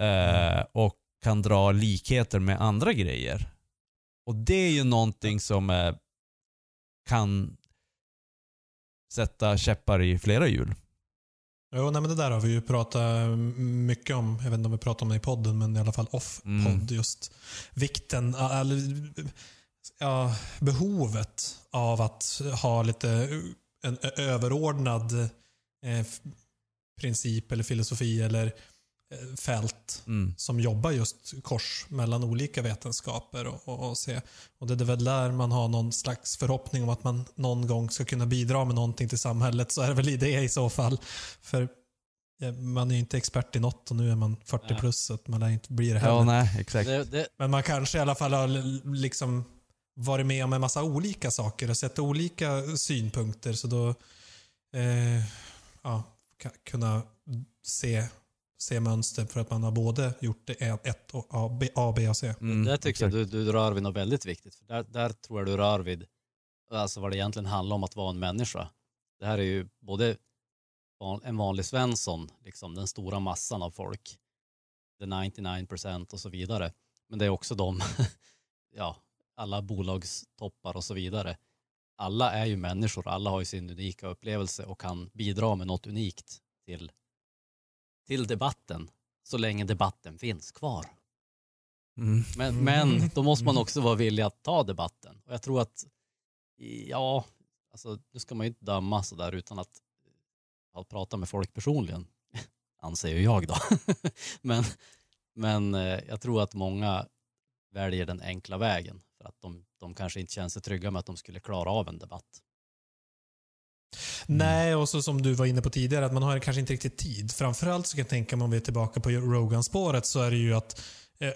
Eh, och kan dra likheter med andra grejer. Och det är ju någonting som eh, kan sätta käppar i flera hjul. Jo, nej, men det där har vi ju pratat mycket om. Jag vet inte om vi pratar om det i podden, men i alla fall off-podd. Mm. Just vikten, eller ja, behovet av att ha lite en överordnad eh, princip eller filosofi eller fält Mm. som jobbar just kors mellan olika vetenskaper och, och, och se. Och det är väl där man har någon slags förhoppning om att man någon gång ska kunna bidra med någonting till samhället. Så är det väl i det i så fall. För man är ju inte expert i något och nu är man 40 Nej. plus så att man lär inte bli det heller. Ja, nej, exakt. Det, det, Men man kanske i alla fall har liksom varit med om en massa olika saker och sett olika synpunkter. Så då eh, ja, kunna se, se mönster för att man har både gjort det ett- och A, B, A, B och C. Mm, där tycker exakt. jag du, du rör vid något väldigt viktigt. För där, där tror jag du rör vid alltså vad det egentligen handlar om att vara en människa. Det här är ju både en vanlig Svensson, liksom den stora massan av folk, the 99% och så vidare. Men det är också de, ja, alla bolagstoppar och så vidare. Alla är ju människor, alla har ju sin unika upplevelse och kan bidra med något unikt till, till debatten, så länge debatten finns kvar. Mm. Men, men då måste man också vara villig att ta debatten. Och jag tror att, ja, alltså nu ska man ju inte döma sådär utan att, att prata med folk personligen, anser ju jag då. men, men eh, jag tror att många väljer den enkla vägen för att de, de kanske inte känner sig trygga med att de skulle klara av en debatt. Nej, och så som du var inne på tidigare, att man har kanske inte riktigt tid. Framförallt så kan jag tänka mig om vi är tillbaka på Rogan-spåret så är det ju att eh,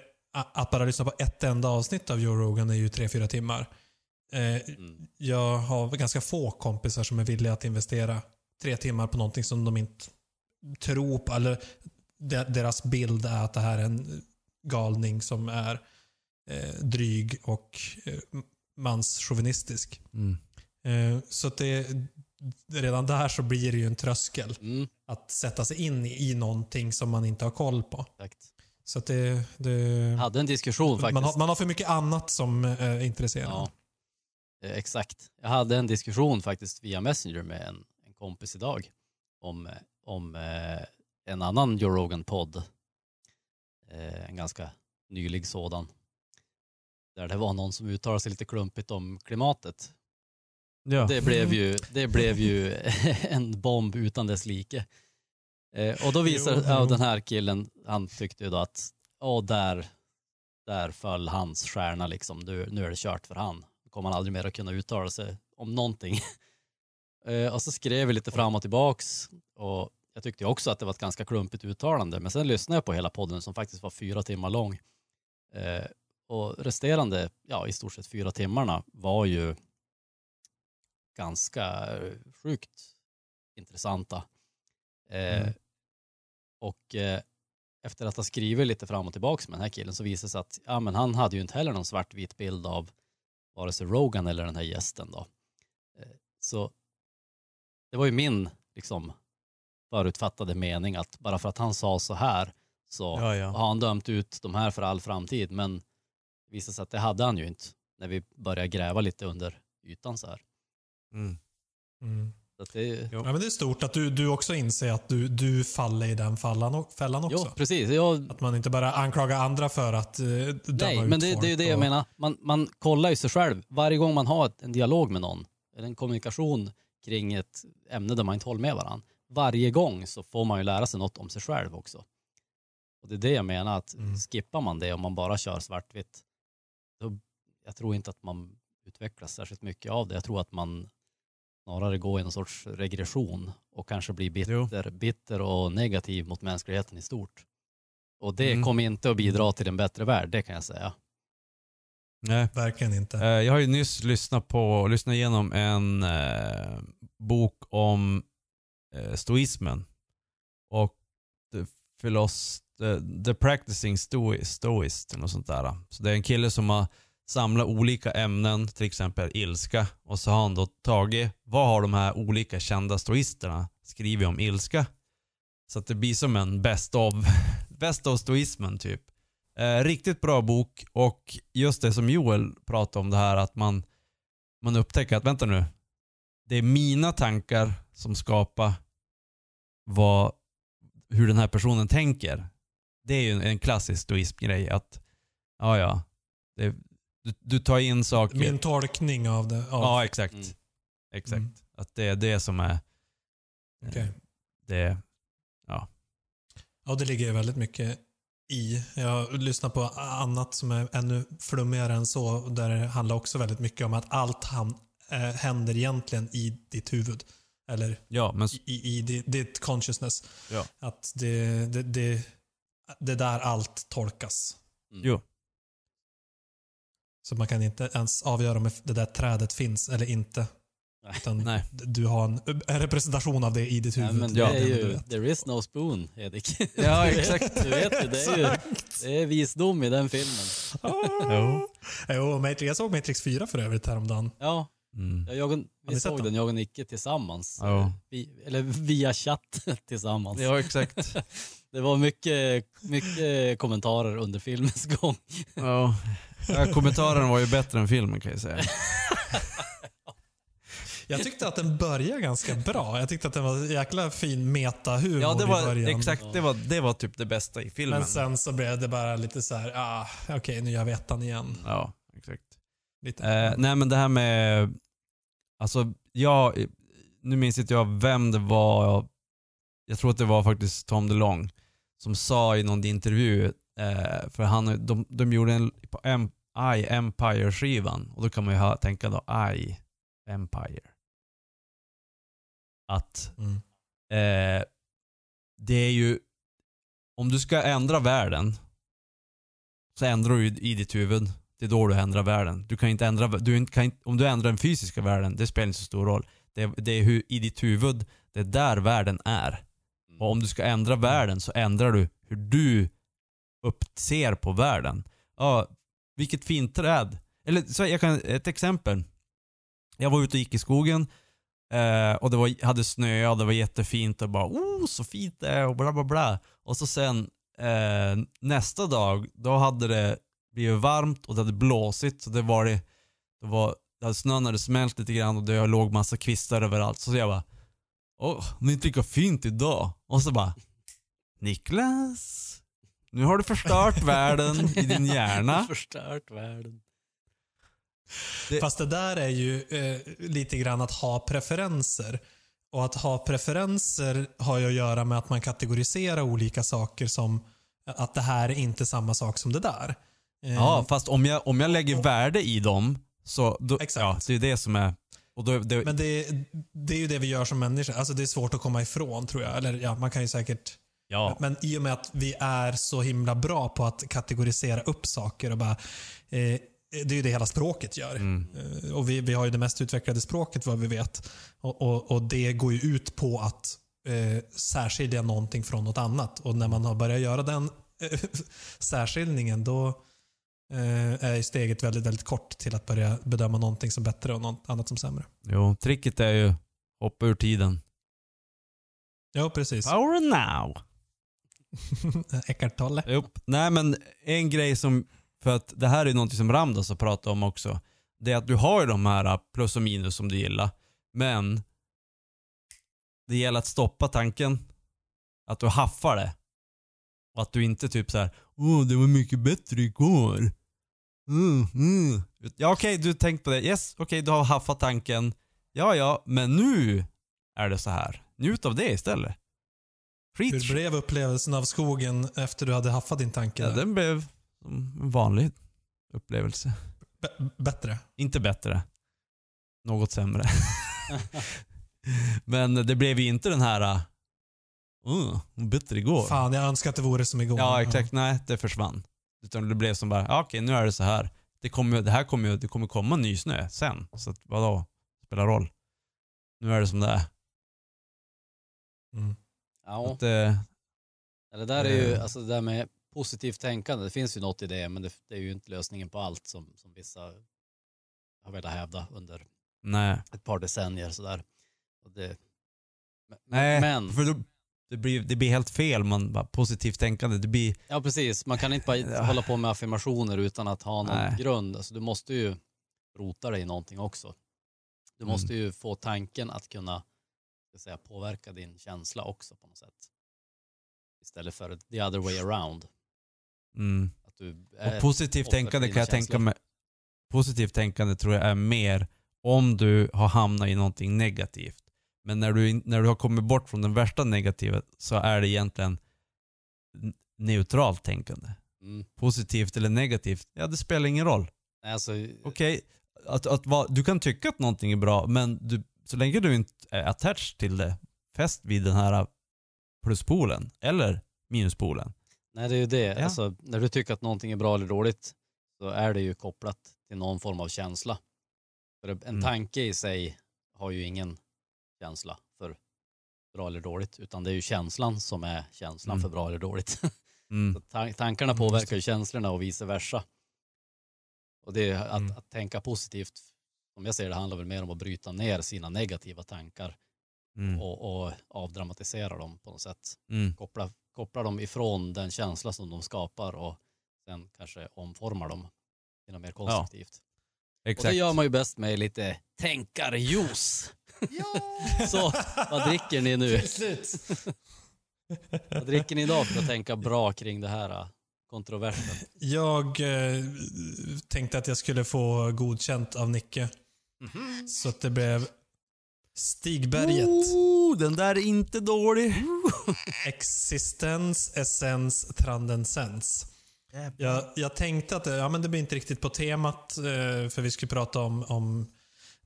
att bara lyssna på ett enda avsnitt av Joe Rogan är ju tre, fyra timmar. Eh, Mm. jag har ganska få kompisar som är villiga att investera tre timmar på någonting som de inte tror på. Eller de- deras bild är att det här är en galning som är eh, dryg och eh, manschauvinistisk. Mm. Eh, så att det, redan där så blir det ju en tröskel Mm, att sätta sig in i, någonting som man inte har koll på. exakt. Så att det, det Jag hade en diskussion faktiskt. man, har, man har för mycket annat som eh, är intresserande. Ja, eh, exakt. Jag hade en diskussion faktiskt via Messenger med en, en kompis idag om, eh, om eh, en annan Joe Rogan-podd. Eh, en ganska nylig sådan. där det var någon som uttalade sig lite klumpigt om klimatet. Ja. Det blev ju, det blev ju en bomb utan dess like. Eh, och då visar Jo, ja, den här killen, han tyckte ju då att, ja där, där föll hans stjärna liksom. Nu, nu är det kört för han. Nu kommer han aldrig mer att kunna uttala sig om någonting. Eh, och så skrev vi lite fram och tillbaks och jag tyckte också att det var ett ganska klumpigt uttalande. Men sen lyssnade jag på hela podden som faktiskt var fyra timmar lång. Eh, och resterande, ja i stort sett fyra timmarna var ju ganska eh, sjukt intressanta. Eh, Mm. Och eh, efter att ha skrivit lite fram och tillbaks med den här killen så visade det sig att ja, men han hade ju inte heller någon svartvit bild av vare sig Rogan eller den här gästen. Då. Eh, så det var ju min liksom, förutfattade mening att bara för att han sa så här så Ja, ja. har han dömt ut de här för all framtid. Men det visade sig att det hade han ju inte när vi började gräva lite under ytan så här. Mm. Mm. Det. Ja, men det är stort att du, du också inser att du, du faller i den fallan, fällan också. jo, precis. Jag, Att man inte bara anklagar andra för att uh, döma Nej, ut men det, folk det är ju det jag och- menar. Man, man kollar ju sig själv. Varje gång man har ett, en dialog med någon, eller en kommunikation kring ett ämne där man inte håller med varandra. Varje gång så får man ju lära sig något om sig själv också. Och det är det jag menar, att Mm. skippar man det om man bara kör svartvitt, då, jag tror inte att man utvecklas särskilt mycket av det. Jag tror att man snarare går i någon sorts regression och kanske blir bitter, bitter och negativ mot mänskligheten i stort. Och det Mm. kommer inte att bidra till en bättre värld, det kan jag säga. Nej. Verkligen inte. Eh, Jag har ju nyss lyssnat på, lyssnat igenom en eh, bok om eh, stoismen. Och the, philos, the, the practicing stoi, stoist eller något sånt där. Så det är en kille som har Samla olika ämnen, till exempel ilska. Och så har han då tagit, vad har de här olika kända stoisterna skrivit om ilska? Så att det blir som en best of, best of stoismen typ. Eh, riktigt bra bok och just det som Joel pratade om det här att man, man upptäcker att vänta nu, det är mina tankar som skapar vad, hur den här personen tänker. Det är ju en klassisk stoismgrej att, ja ja, det, du, du tar in saker. Min tolkning av det. Ja. ja exakt. Mm. Exakt. Mm. Att det är det som är, eh, Okej. det, Ja, det ligger väldigt mycket i. Jag lyssnar på annat som är ännu flummigare än så. Där det handlar också väldigt mycket om att allt han, äh, händer egentligen i ditt huvud. Eller ja men i, i, i ditt, ditt consciousness. Ja. Att det, det, det, det är där allt tolkas. Mm. Jo. Så man kan inte ens avgöra om det där trädet finns eller inte. Nej. Utan Nej. du har en, en representation av det i ditt Nej, huvud. men det Ja. är du ju, there is no spoon, Edik. Ja, exakt. Du vet ju, det är ju det är visdom i den filmen. Jo. Jo, Matrix, jag såg Matrix 4 för övrigt häromdagen. Ja, mm. jag, ni vi såg den? den, jag och Nicke tillsammans. Ja. Vi, eller via chatt tillsammans. ja exakt. Det var mycket, mycket kommentarer under filmens gång. Ja. Ja, kommentaren var ju bättre än filmen kan jag säga. Jag tyckte att den började ganska bra. Jag tyckte att den var jäkla fin metahumor Ja, det i var, början. exakt, det var, det var typ det bästa i filmen. Men sen så blev det bara lite så här, ah, okej nu gör vi ettan igen. Ja, exakt. Lite. Eh, nej men det här med, alltså jag, nu minns inte jag vem det var, jag tror att det var faktiskt Tom DeLong som sa i någon intervju, eh, för han, de, de gjorde en på I Empire-skivan och då kan man ju ha, tänka då I Empire. Att Mm. eh, det är ju, om du ska ändra världen så ändrar du i ditt huvud. Det är då du ändrar världen. Du kan inte ändra, du kan inte, om du ändrar den fysiska världen, det spelar inte så stor roll. Det, det är hur, i ditt huvud, det är där världen är. Och om du ska ändra världen så ändrar du hur du uppser på världen. Ja, vilket fint träd. Eller så jag kan, ett exempel. Jag var ute och gick i skogen eh, och det var, hade snö och det var jättefint och bara oh så fint det är och bla bla bla. Och så sen eh, nästa dag, då hade det blivit varmt och det hade blåsigt så det var det, det var, det hade snön hade smält lite grann och det låg massa kvistar överallt. Så jag bara Åh, är inte lika fint idag. Och så bara Niklas, nu har du förstört världen i din hjärna. Förstört världen. Det- Fast det där är ju eh, lite grann att ha preferenser. Och att ha preferenser har ju att göra med att man kategoriserar olika saker som att det här är inte samma sak som det där. Eh, Ja, fast om jag, om jag lägger värde i dem så, då, Exakt. ja, det är det som är... Då, det, Men det, det är ju det vi gör som människor. Alltså det är svårt att komma ifrån tror jag. Eller ja, man kan ju säkert... ja, Men i och med att vi är så himla bra på att kategorisera upp saker och bara... Eh, det är ju det hela språket gör. Mm. Eh, och vi, vi har ju det mest utvecklade språket vad vi vet. Och, och, och det går ju ut på att eh, särskilja någonting från något annat. Och när man har börjat göra den eh, särskiljningen då är steget väldigt, väldigt kort till att börja bedöma någonting som bättre och något annat som sämre. jo, tricket är ju hoppa ur tiden. Ja, precis. Power now! Eckart Tolle. Jo. Nej men en grej som, för att det här är någonting som Ramdas har pratat om också. Det är att du har ju de här plus och minus som du gillar. Men det gäller att stoppa tanken. Att du haffar det. Och att du inte typ så här, åh det var mycket bättre igår. Mm, mm. Ja okej, du tänkt på det. Yes, okej du har haffat tanken. Ja ja, men nu är det så här. Njut av det istället. Skit Hur blev upplevelsen av skogen efter du hade haffat din tanke? Ja, den blev en vanlig upplevelse. B- bättre? Inte bättre. Något sämre. Men det blev ju inte den här... Uh, bättre igår. Fan, jag önskar att det vore som igår. Ja, exakt. Nej, det försvann. Utan det blev som bara, ja, okej, nu är det så här. Det, kommer, det här kommer ju, det kommer komma ny snö sen. Så att, vadå? Spelar roll. Nu är det som det är. Mm. Ja, Att, eh, det där är ju, Eh. alltså det där med positivt tänkande, det finns ju något i det, men det, det är ju inte lösningen på allt som, som vissa har velat hävda under nej. ett par decennier sådär. Och det, men, Nej, men, för då, det, blir, det blir helt fel. Man bara, positivt tänkande. Det blir... ja precis, man kan inte bara Ja. hålla på med affirmationer utan att ha någon Nej. grund. Alltså du måste ju rota dig i någonting också. Du Mm. måste ju få tanken att kunna ska säga, påverka din känsla också på något sätt. Istället för the other way around. Mm. Att du Och positivt tänkande kan jag tänka känslor. mig. Positivt tänkande tror jag är mer om du har hamnat i någonting negativt. Men när du, när du har kommit bort från den värsta negativa så är det egentligen neutralt tänkande. Mm. Positivt eller negativt, ja det spelar ingen roll. Alltså, Okej, att, att vara- du kan tycka att någonting är bra men du, så länge du inte är attached till det, fäst vid den här pluspolen eller minuspolen. nej, det är ju det. Ja. Alltså, när du tycker att någonting är bra eller dåligt så är det ju kopplat till någon form av känsla. För en Mm. tanke i sig har ju ingen känsla för bra eller dåligt, utan det är ju känslan som är känslan Mm. för bra eller dåligt. Mm. Tan- tankarna Mm, påverkar ju känslorna och vice versa. Och det är att, Mm. att tänka positivt, som jag ser det, handlar väl mer om att bryta ner sina negativa tankar Mm. och, och avdramatisera dem på något sätt. Mm. Koppla, koppla dem ifrån den känsla som de skapar och sen kanske omforma dem till något mer konstruktivt. Och Exakt. det gör man ju bäst med lite tänkarjuice. Så, vad dricker ni nu? vad dricker ni idag för att tänka bra kring det här kontroversen? Jag eh, tänkte att jag skulle få godkänt av Nicke. Så att det blev Stigberget. Oh, den där är inte dålig. Existens, essens, transcendens. Jag, jag tänkte att det, ja, men det blir inte riktigt på temat, eh, för vi skulle prata om, om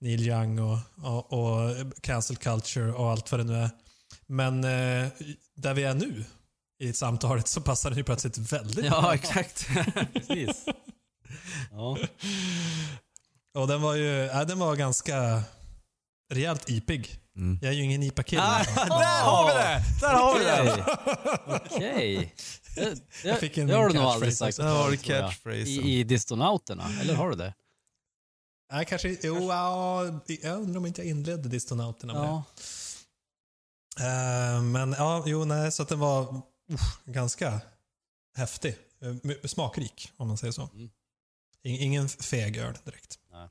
Neil Young och, och, och cancel culture och allt vad det nu är. Men eh, där vi är nu i samtalet så passar det ju plötsligt väldigt Ja, exakt. Precis. Ja, Och den var ju, ja, den var ganska rejält ipig. Mm. Jag är ju ingen IPA-kille. Ah, där har vi det! Där har vi det! okej. Okej. Det, det, Jag fick en det har du nog aldrig sagt. Där har du catchphrasen. I, I Distonauterna, eller har du det? Nej, kanske, jo, ja, jag undrar om inte jag inledde Distonauterna med Ja. Eh, men ja, jo, nej, så att den var uff, ganska häftig. My- Smakrik, om man säger så. Mm. In- Ingen feg öl direkt. Nej.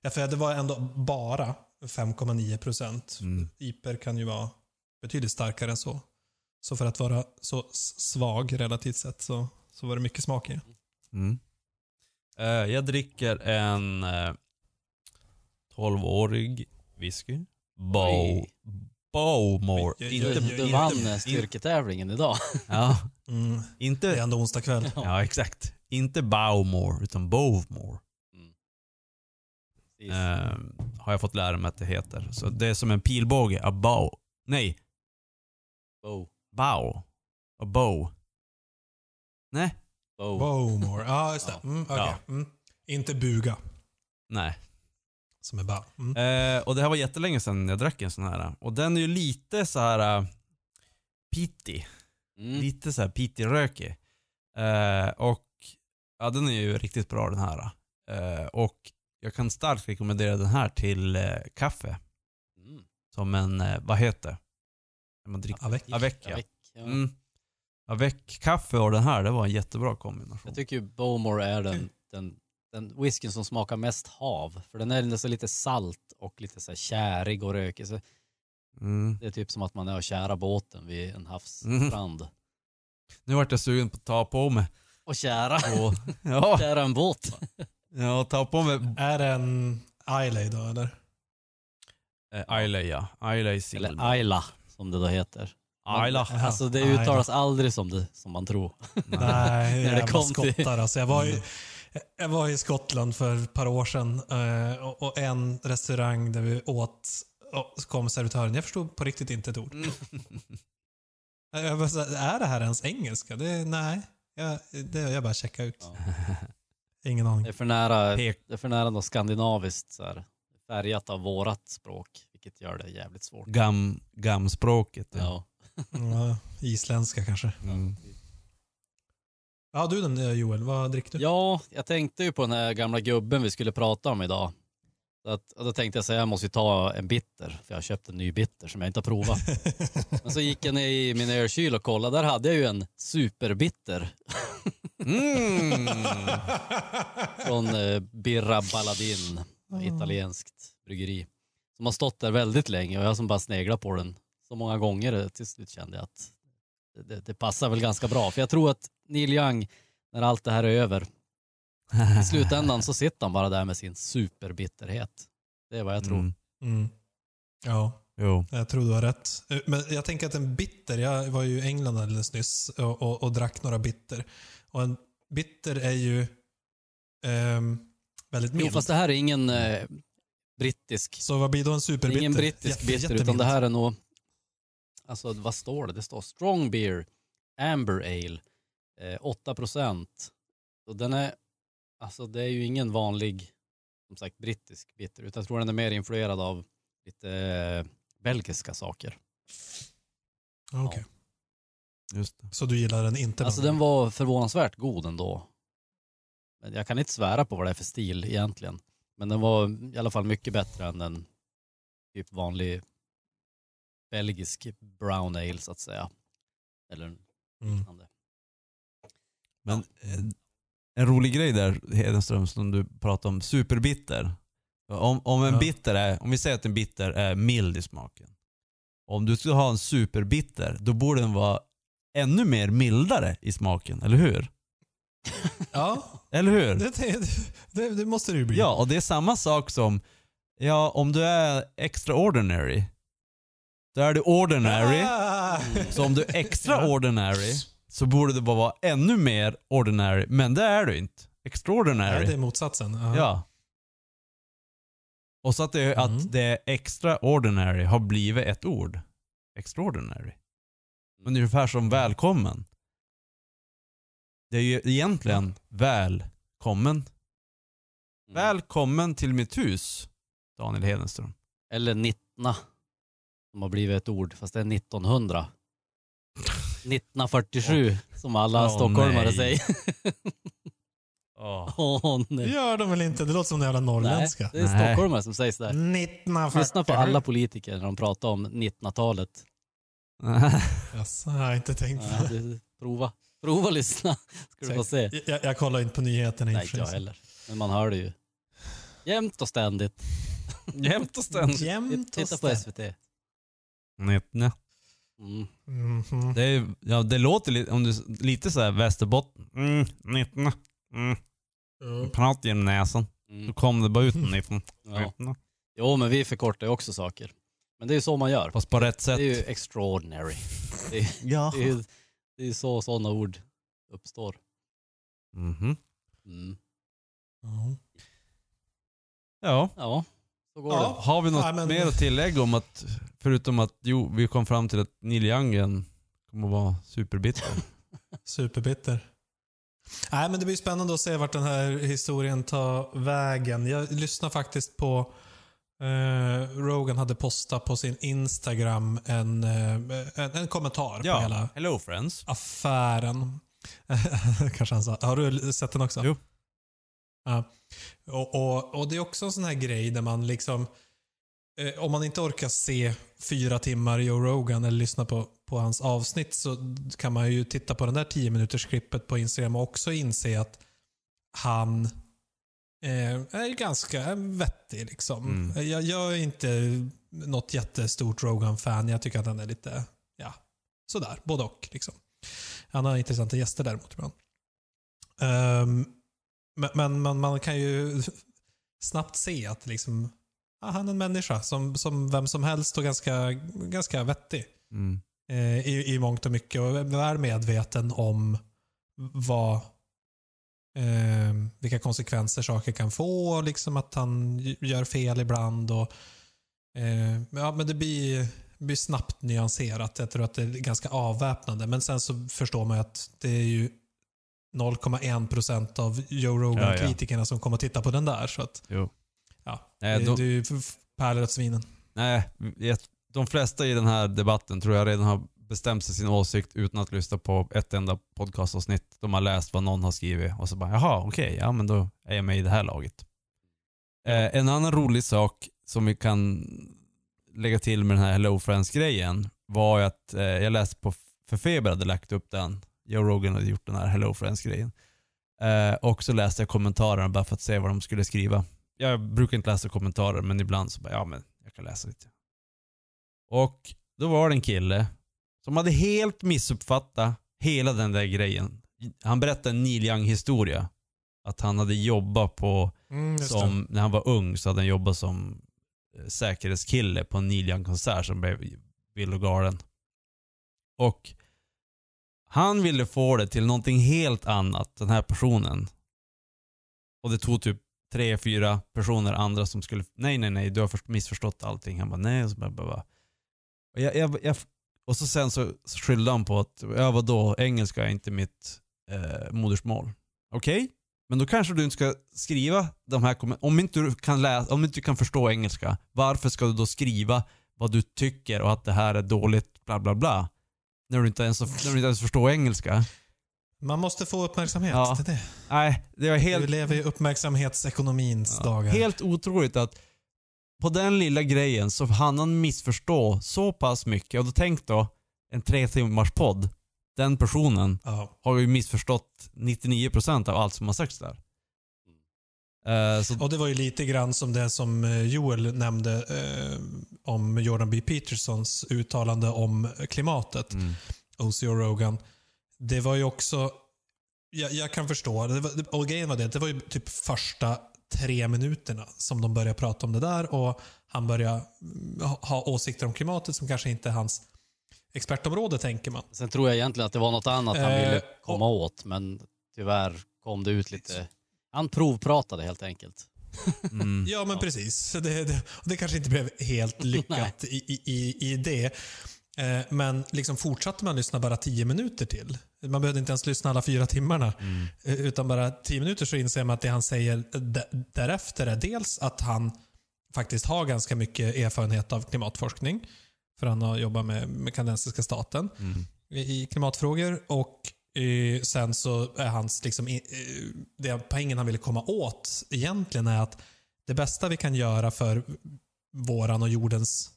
Ja, för det var ändå bara 5,9 procent. Mm. Iper kan ju vara betydligt starkare än så. Så för att vara så svag relativt sett så, så var det mycket smak i. Mm. Eh, jag dricker en eh, 12-årig whisky. Bow. Bowmore. Jag- Inte, jag- Du, jag- du inte, vann eh, styrketävlingen idag. ja, Mm. Det är inte, ändå onsdag kväll. ja exakt. Inte Bowmore, utan Bowmore. Precis. Eh, har jag fått lära mig att det heter. Så det är som en pilbåge, a bow. Nej, Bow. bow. A bow. Nej, Bow. Bowmore. Ja, just det. Ja. Mm, okej. Ja. mm. Inte buga, nej. som är bow. Mm. Eh, och det här var jättelänge sedan jag drack en sån här. Och den är ju lite så här uh, pittig. Mm. Lite så här pittig-rökig. Eh, och ja, den är ju riktigt bra den här. Eh, och jag kan starkt rekommendera den här till eh, kaffe. Mm. Som en, eh, vad heter det? När Man dricker. Avec. Avec ja. Avec, ja. Mm. Avec kaffe och den här, det var en jättebra kombination. Jag tycker ju Bowmore är den, den, den whiskyn som smakar mest hav. För den är nästan lite salt och lite så här kärig och rökig. Så Mm. det är typ som att man är och kära båten vid en havsstrand. Nu vart jag sugen på att ta på mig. Och kära, Och, ja, kära en båt. ja, ta på mig Är det en Islay då, eller? eh, Islay ja. Islay single. Eller Ayla som det då heter. Ayla. Ja. Alltså det uttalas aldrig som, det, som man tror. Nej, När det kom till- skottar alltså. Jag var, i, jag var i Skottland för ett par år sedan eh, och, och en restaurang där vi åt och så kom servitören. Jag förstod på riktigt inte ett ord. Mm. Jag bara, är det här ens engelska? Det, nej, jag, det, jag bara checka ut. Ja. Ingen aning. Det är för nära, det är för nära något skandinaviskt så här, färgat av vårat språk. Vilket gör det jävligt svårt. Gam, gamspråket. Ja. Ja. Ja, isländska kanske. Mm. Ja, du den eh, Joel, vad dricker du? ja, jag tänkte ju på den här gamla gubben vi skulle prata om idag. Så att, då tänkte jag säga jag måste ju ta en bitter, för jag har köpt en ny bitter som jag inte har provat. Men så gick jag ner i min ölkyl och kollade, där hade jag ju en superbitter Mm. från eh, Birra Balladin, italienskt bryggeri. Som har stått där väldigt länge och jag som bara sneglat på den så många gånger till slut kände jag att det, det passar väl ganska bra. För jag tror att Neil Young, när allt det här är över, i slutändan så sitter han bara där med sin superbitterhet. Det är vad jag tror. Mm. Mm. Ja, Jo. jag tror du har rätt. Men jag tänker att en bitter, jag var ju i England alldeles nyss och, och, och drack några bitter. Och en bitter är ju ehm, väldigt Jo, mild. fast det här är ingen eh, brittisk, Så vad blir då en det är superbitter? ingen brittisk Jätte- bitter, utan det här är nog, alltså vad står det? Det står strong beer, amber ale, eh, 8 procent. Och den är, alltså det är ju ingen vanlig, som sagt, brittisk bitter, utan jag tror den är mer influerad av lite eh, belgiska saker. Okej. Just det. Så du gillar den inte? Alltså den var förvånansvärt god ändå. Men jag kan inte svära på vad det är för stil egentligen. Men den var i alla fall mycket bättre än en typ vanlig belgisk brown ale så att säga. Eller Mm. liknande. Men eh, en rolig grej där, Hedenström, som du pratade om, superbitter. Om, om en Ja. bitter är, om vi säger att en bitter är mild i smaken. Om du skulle ha en superbitter, då borde den vara ännu mer mildare i smaken, eller hur? Ja, Eller hur? det, det, det, det måste det ju bli. Ja, och det är samma sak som, ja om du är extraordinary, då är du ordinary. Ah! Så om du är extraordinary så borde det bara vara ännu mer ordinary, men det är du inte. Extraordinary. Nej, det är motsatsen. Aha. Ja. Och så att det, Mm. att det extraordinary har blivit ett ord. Extraordinary. Ungefär som välkommen. Det är ju egentligen välkommen. Mm. Välkommen till mitt hus, Daniel Hedenström. Eller nittna. Som har blivit ett ord, fast det är 1900. 1947, som alla Åh, stockholmare nej. säger. Oh. Åh Det nej. gör de väl inte? Det låter som en jävla nej. norrländska. Det är Nej. stockholmare som säger sådär. 1940. Lyssna på alla politiker när de pratar om 1900-talet. Jaså, jag har inte tänkt Ja, du, prova. Prova lyssna, ska du få se. Jag, jag, kollar inte på nyheterna Nej, inte jag heller. Men man hör det ju. Jämt och ständigt. Jämt och ständigt. Jämt och Titta på ständigt. SVT. Nej, nej. Mm. Det, är, ja, det låter lite, om du, lite så här Västerbotten. Mm, 19. Mm. Prat genom näsan. Då Mm. kom det bara ut en ifrån. Ja. Jo, men vi förkortar ju också saker. Men det är ju så man gör. Fast på rätt Det sätt. är ju extraordinary. Det är, Ja. det är, det är så sådana ord uppstår. Mhm. Mm. Ja. Ja. Ja, så går Ja. Har vi något Nej, men- mer att tillägga om att, förutom att jo, vi kom fram till att Neil Young kommer att vara superbitter. Superbitter. Nej, men det blir spännande att se vart den här historien tar vägen. Jag lyssnar faktiskt på eh, Rogan hade postat på sin Instagram en, eh, en, en kommentar på hela hello friends. affären. Kanske han sa. Har du sett den också? Jo. Ja. Och, och, och det är också en sån här grej där man liksom, eh, om man inte orkar se fyra timmar Joe Rogan eller lyssna på, på hans avsnitt så kan man ju titta på den där 10 minuters klippet på Instagram och också inse att han eh, är ganska vettig. Liksom. Mm. Jag, jag är inte något jättestort Rogan-fan. Jag tycker att han är lite, ja, sådär, både och. Liksom. Han har intressanta gäster däremot ibland. Ehm, men men man, man kan ju snabbt se att liksom, ja, han är en människa som, som vem som helst och ganska, ganska vettig Mm. eh, i, i mångt och mycket och är väl medveten om vad, eh, vilka konsekvenser saker kan få och liksom att han gör fel ibland. Och, eh, ja, men det blir, blir snabbt nyanserat. Jag tror att det är ganska avväpnande. Men sen så förstår man att det är ju 0,1 procent av Joe Rogan-kritikerna som kommer att titta på den där. Så att, Jo. ja, Nej, det, f- pärlor åt svinen. Nej, de flesta i den här debatten tror jag redan har bestämt sig sin åsikt utan att lyssna på ett enda podcastavsnitt. De har läst vad någon har skrivit och så bara, jaha, okej, ja men då är jag med i det här laget. Eh, en annan rolig sak som vi kan lägga till med den här Hello Friends-grejen var ju att eh, jag läste på, för Feber hade lagt upp den, Joe Rogan hade gjort den här Hello Friends-grejen. Eh, och så läste jag kommentarerna bara för att se vad de skulle skriva. Jag brukar inte läsa kommentarer men ibland så bara, ja men jag kan läsa lite. Och då var det en kille som hade helt missuppfattat hela den där grejen. Han berättade en Neil Young historia. Att han hade jobbat på, Mm, som, när han var ung så hade han jobbat som eh, säkerhetskille på en Neil Young-konsert som blev vild och galen. Och han ville få det till någonting helt annat, den här personen. Och det tog typ tre, fyra personer andra som skulle, nej, nej, nej, du har missförstått allting. Han bara, nej, och så bara, bara, bara. Och, jag, jag, jag, och så sen så skyllde han på att, ja vadå, engelska är inte mitt eh, modersmål. Okej, men då kanske du inte ska skriva de här om inte du kan läsa, om inte du kan förstå engelska, varför ska du då skriva vad du tycker och att det här är dåligt, bla bla bla? När du inte ens, när du inte ens förstår engelska. Man måste få uppmärksamhet. Ja. Det är det. Nej, det var helt... Vi lever i uppmärksamhetsekonomins Ja, dagar. Helt otroligt att på den lilla grejen så hann han missförstå så pass mycket. Och då tänk då, en tre timmars podd. Den personen Ja. har ju missförstått 99% av allt som har sagts där. Eh, så, Och det var ju lite grann som det som eh, Joel nämnde eh, om Jordan B. Petersons uttalande om klimatet. mm, O.C.O. Rogan. Det var ju också, jag, jag kan förstå, det var, och grejen var det, det var ju typ första tre minuterna som de började prata om det där och han började mm, ha, ha åsikter om klimatet som kanske inte är hans expertområde tänker man. Sen tror jag egentligen att det var något annat han Eh, ville komma åt, men tyvärr kom det ut lite... Han provpratade helt enkelt. mm, Ja, men precis. Så Det, det, det kanske inte blev helt lyckat i, i, i, i det. Eh, Men liksom fortsatte man lyssna bara tio minuter till. Man behövde inte ens lyssna alla fyra timmarna. mm, Eh, Utan bara tio minuter så inser man att det han säger därefter är dels att han faktiskt har ganska mycket erfarenhet av klimatforskning. För han har jobbat med, med kanadensiska staten mm, i i klimatfrågor. Och eh, sen så är hans, liksom, eh, det poängen han ville komma åt egentligen är att det bästa vi kan göra för våran och jordens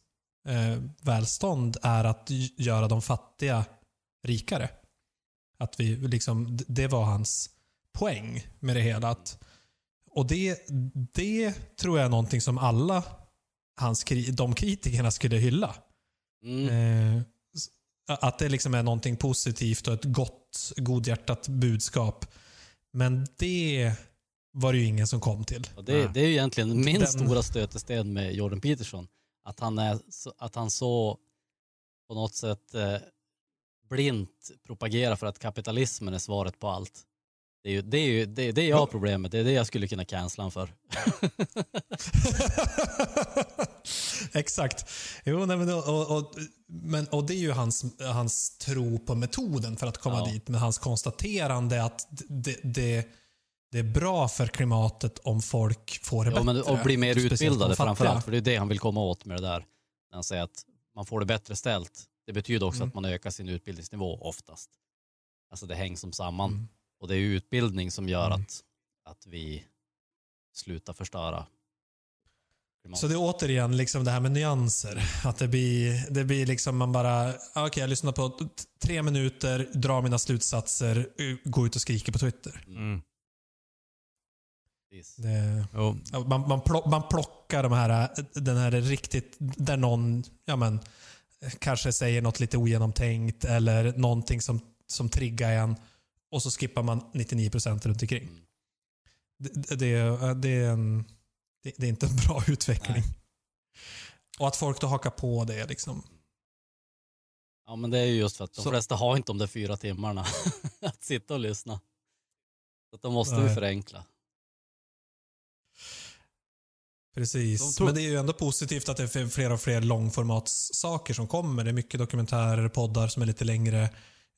eh, välstånd är att göra de fattiga rikare. Att vi liksom, det var hans poäng med det hela. Att, och det, det tror jag är någonting som alla hans, de kritikerna skulle hylla. Mm. Eh, att det liksom är någonting positivt och ett gott, godhjärtat budskap. Men det var det ju ingen som kom till. Det, det är ju egentligen min Den- stora stötesten med Jordan Peterson. Att han, är, så- att han så på något sätt eh, blint propagerar för att kapitalismen är svaret på allt. Det är ju det, är ju, det, det är jag problemet. Det är det jag skulle kunna cancella han för. Exakt. Jo, nej, men, och, och, men, och det är ju hans, hans tro på metoden för att komma Ja. dit. Men hans konstaterande att det, det, det är bra för klimatet om folk får det Ja, bättre. men, och bli mer utbildade framförallt. För det är det han vill komma åt med det där. När han säger att man får det bättre ställt. Det betyder också Mm. att man ökar sin utbildningsnivå oftast. Alltså det hängs som samman. Mm. Och det är utbildning som gör Mm. att, att vi slutar förstöra. Så det är återigen liksom det här med nyanser. Att det blir, det blir liksom man bara, ah, okej jag lyssnar på tre minuter, drar mina slutsatser, går ut och skriker på Twitter. Mm. Precis. Det, Ja, Man, man, plock, man plockar de här, den här riktigt, där någon ja men, kanske säger något lite ogenomtänkt eller någonting som, som triggar en och så skippar man 99% runt omkring. Mm. Det, det, det, är en, det, det är inte en bra utveckling. Nej. Och att folk då hakar på det liksom. Ja men det är ju just för att de Så- flesta har inte de där fyra timmarna att sitta och lyssna. Så att de måste vi Nej. förenkla. Precis. De Men det är ju ändå positivt att det är fler och fler långformatssaker som kommer. Det är mycket dokumentärer, poddar som är lite längre.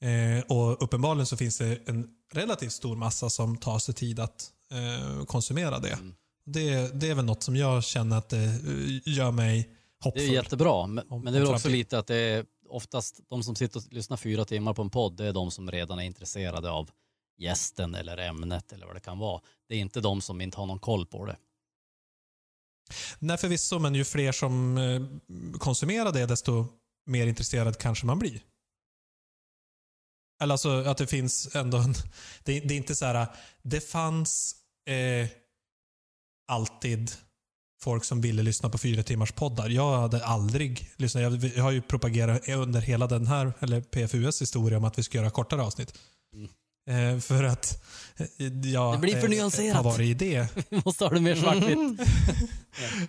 Eh, och uppenbarligen så finns det en relativt stor massa som tar sig tid att eh, konsumera det. Mm. det. Det är väl något som jag känner att det eh, gör mig Det är hoppfull. jättebra, men, Om- men det är väl också lite att det är oftast de som sitter och lyssnar fyra timmar på en podd, det är de som redan är intresserade av gästen eller ämnet eller vad det kan vara. Det är inte de som inte har någon koll på det. Nej förvisso, men ju fler som eh, konsumerar det desto mer intresserad kanske man blir. Eller alltså att det finns ändå en... Det, det är inte så här... Det fanns eh, alltid folk som ville lyssna på fyra timmars poddar. Jag hade aldrig lyssnat. Jag, jag har ju propagerat under hela den här, eller PFUS historia om att vi ska göra kortare avsnitt. Mm. Eh, för att eh, jag Det blir för eh, nyanserat. har varit i det. Vi måste ha det mer svartvitt.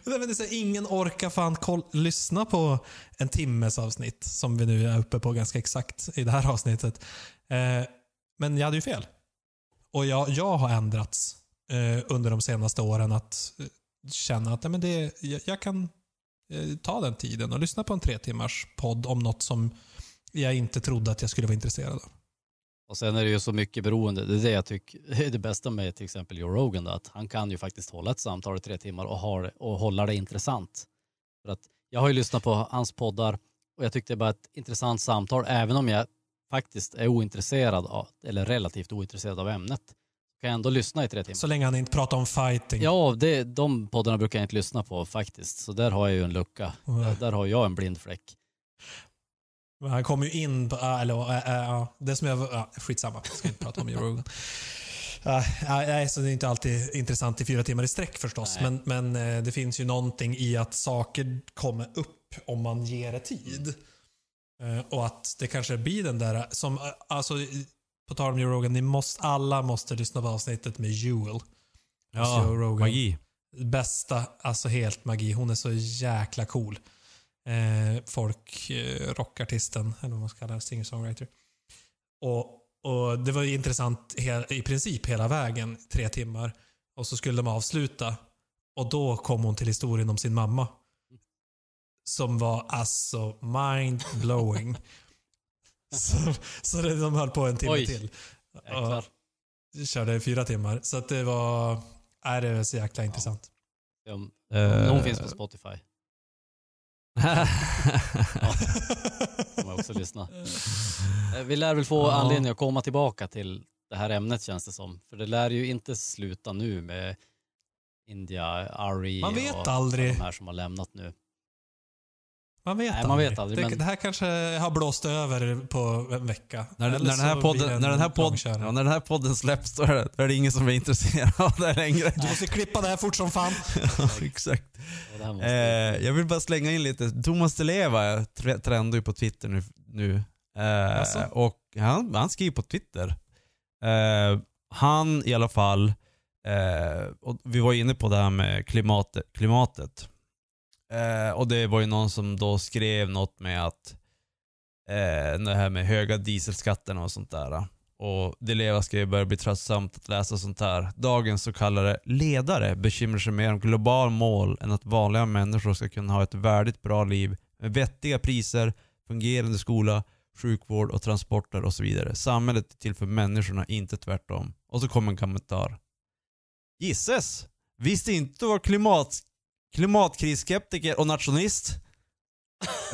Så här, ingen orkar fan koll, lyssna på en timmes avsnitt som vi nu är uppe på ganska exakt i det här avsnittet. Men jag hade ju fel. Och jag, jag har ändrats under de senaste åren att känna att nej, men det, jag, jag kan ta den tiden och lyssna på en tre timmars podd om något som jag inte trodde att jag skulle vara intresserad av. Och sen är det ju så mycket beroende, det är det jag tycker är det bästa med till exempel Joe Rogan då, att han kan ju faktiskt hålla ett samtal i tre timmar och, ha det, och hålla det intressant. För att jag har ju lyssnat på hans poddar och jag tyckte det var ett intressant samtal även om jag faktiskt är ointresserad av, eller relativt ointresserad av ämnet. Kan jag ändå lyssna i tre timmar. Så länge han inte pratar om fighting. Ja, det, de poddarna brukar jag inte lyssna på faktiskt. Så där har jag ju en lucka. Där, där har jag en blind fläck. Men han kom ju in på, ah, eller, äh, äh, det som jag, ah, skitsamma, jag ska inte prata om Joe Rogan. Nej, så det är inte alltid intressant i fyra timmar i sträck förstås. Nej. Men, men eh, det finns ju någonting i att saker kommer upp om man ger det tid. Eh, Och att det kanske blir den där, som, eh, alltså, på tal om Joe Rogan, ni måste, alla måste lyssna på avsnittet med Jewel. ja, Joe Rogan. magi. Bästa, alltså helt magi. Hon är så jäkla cool. Eh, folk, eh, rockartisten, eller vad man ska kalla det, singer-songwriter. Och, och det var intressant he, i princip hela vägen, tre timmar. Och så skulle de avsluta. Och då kom hon till historien om sin mamma. Som var alltså mind-blowing. så, så det, de höll på en timme Oj. till. Och körde i fyra timmar. Så att det var, är det var så jäkla intressant. Eh, om någon finns på Spotify man också lyssna. Eh, Vi lär väl få Ja. anledning att komma tillbaka till det här ämnet känns det som. För det lär ju inte sluta nu med India, Ari Man vet och aldrig. de här som har lämnat nu. Man vet Nej, man vet aldrig, Det, men- det här kanske har blåst över på en vecka. När, den här podden, en när, den här podd, långkörare. ja, när den här podden släpps då är, det, då är det ingen som är intresserad av det längre. Du måste klippa det här fort som fan. Ja, Exakt. Måste, Eh, jag vill bara slänga in lite. Thomas Di Leva tre- trendar ju på Twitter nu. nu. Eh, och han, han skriver på Twitter. Eh, han i alla fall Eh, och vi var inne på det här med klimatet. klimatet. Eh, och det var ju någon som då skrev något med att eh, det här med höga dieselskatterna och sånt där. Och det Leva skrev börjar bli tröttsamt att läsa sånt här. Dagens så kallade ledare bekymrar sig mer om globala mål än att vanliga människor ska kunna ha ett värdigt bra liv med vettiga priser, fungerande skola, sjukvård och transporter och så vidare. Samhället är till för människorna, inte tvärtom. Och så kommer en kommentar. Gisses! Visste inte du klimat, klimatkrisskeptiker och nationalist?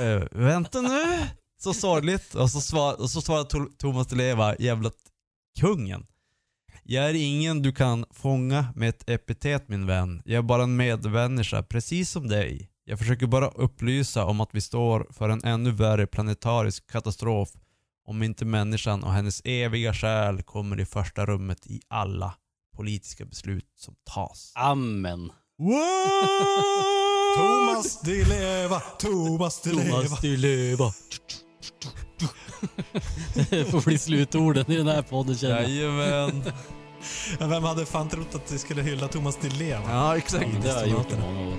Eh, vänta nu. Så sorgligt. Och så, svar, och så svarar To- Thomas Di Leva, jävla kungen. Jag är ingen du kan fånga med ett epitet min vän. Jag är bara en medmänniska, precis som dig. Jag försöker bara upplysa om att vi står för en ännu värre planetarisk katastrof om inte människan och hennes eviga själ kommer i första rummet i alla politiska beslut som tas. Amen. What? Thomas Di Leva, Thomas Di Leva. Thomas Di Leva. Det får bli slutorden i den här podden känner jag. Jajamän. Ja, Vem hade fan trott att vi skulle hylla Thomas Di Leva? Ja, exakt. Det har jag gjort i många år.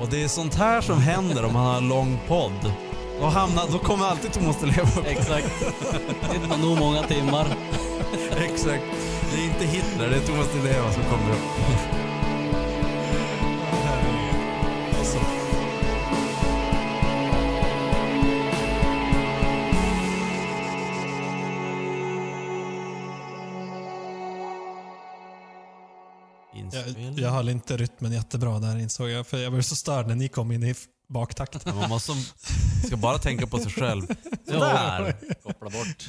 Och det är sånt här som händer om man har en lång podd. Då, hamnar, då kommer alltid Thomas Di Leva upp. Exakt. Sitter man nog många timmar. Exakt. Det är inte Hitler, det är Thomas Di Leva som kommer upp. Jag, jag höll inte rytmen jättebra där insåg jag, för jag blev så störd när ni kom in i baktakten. Men Man måste, ska bara tänka på sig själv. Sådär. Koppla bort.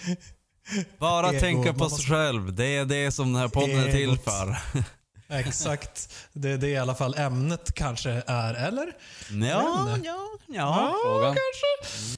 Bara Ego, tänka på måste- sig själv. Det är det som den här podden är till Egot. för. Exakt. Det, det är i alla fall ämnet kanske är, eller? Ja, Men- ja, ja. Fråga. Kanske.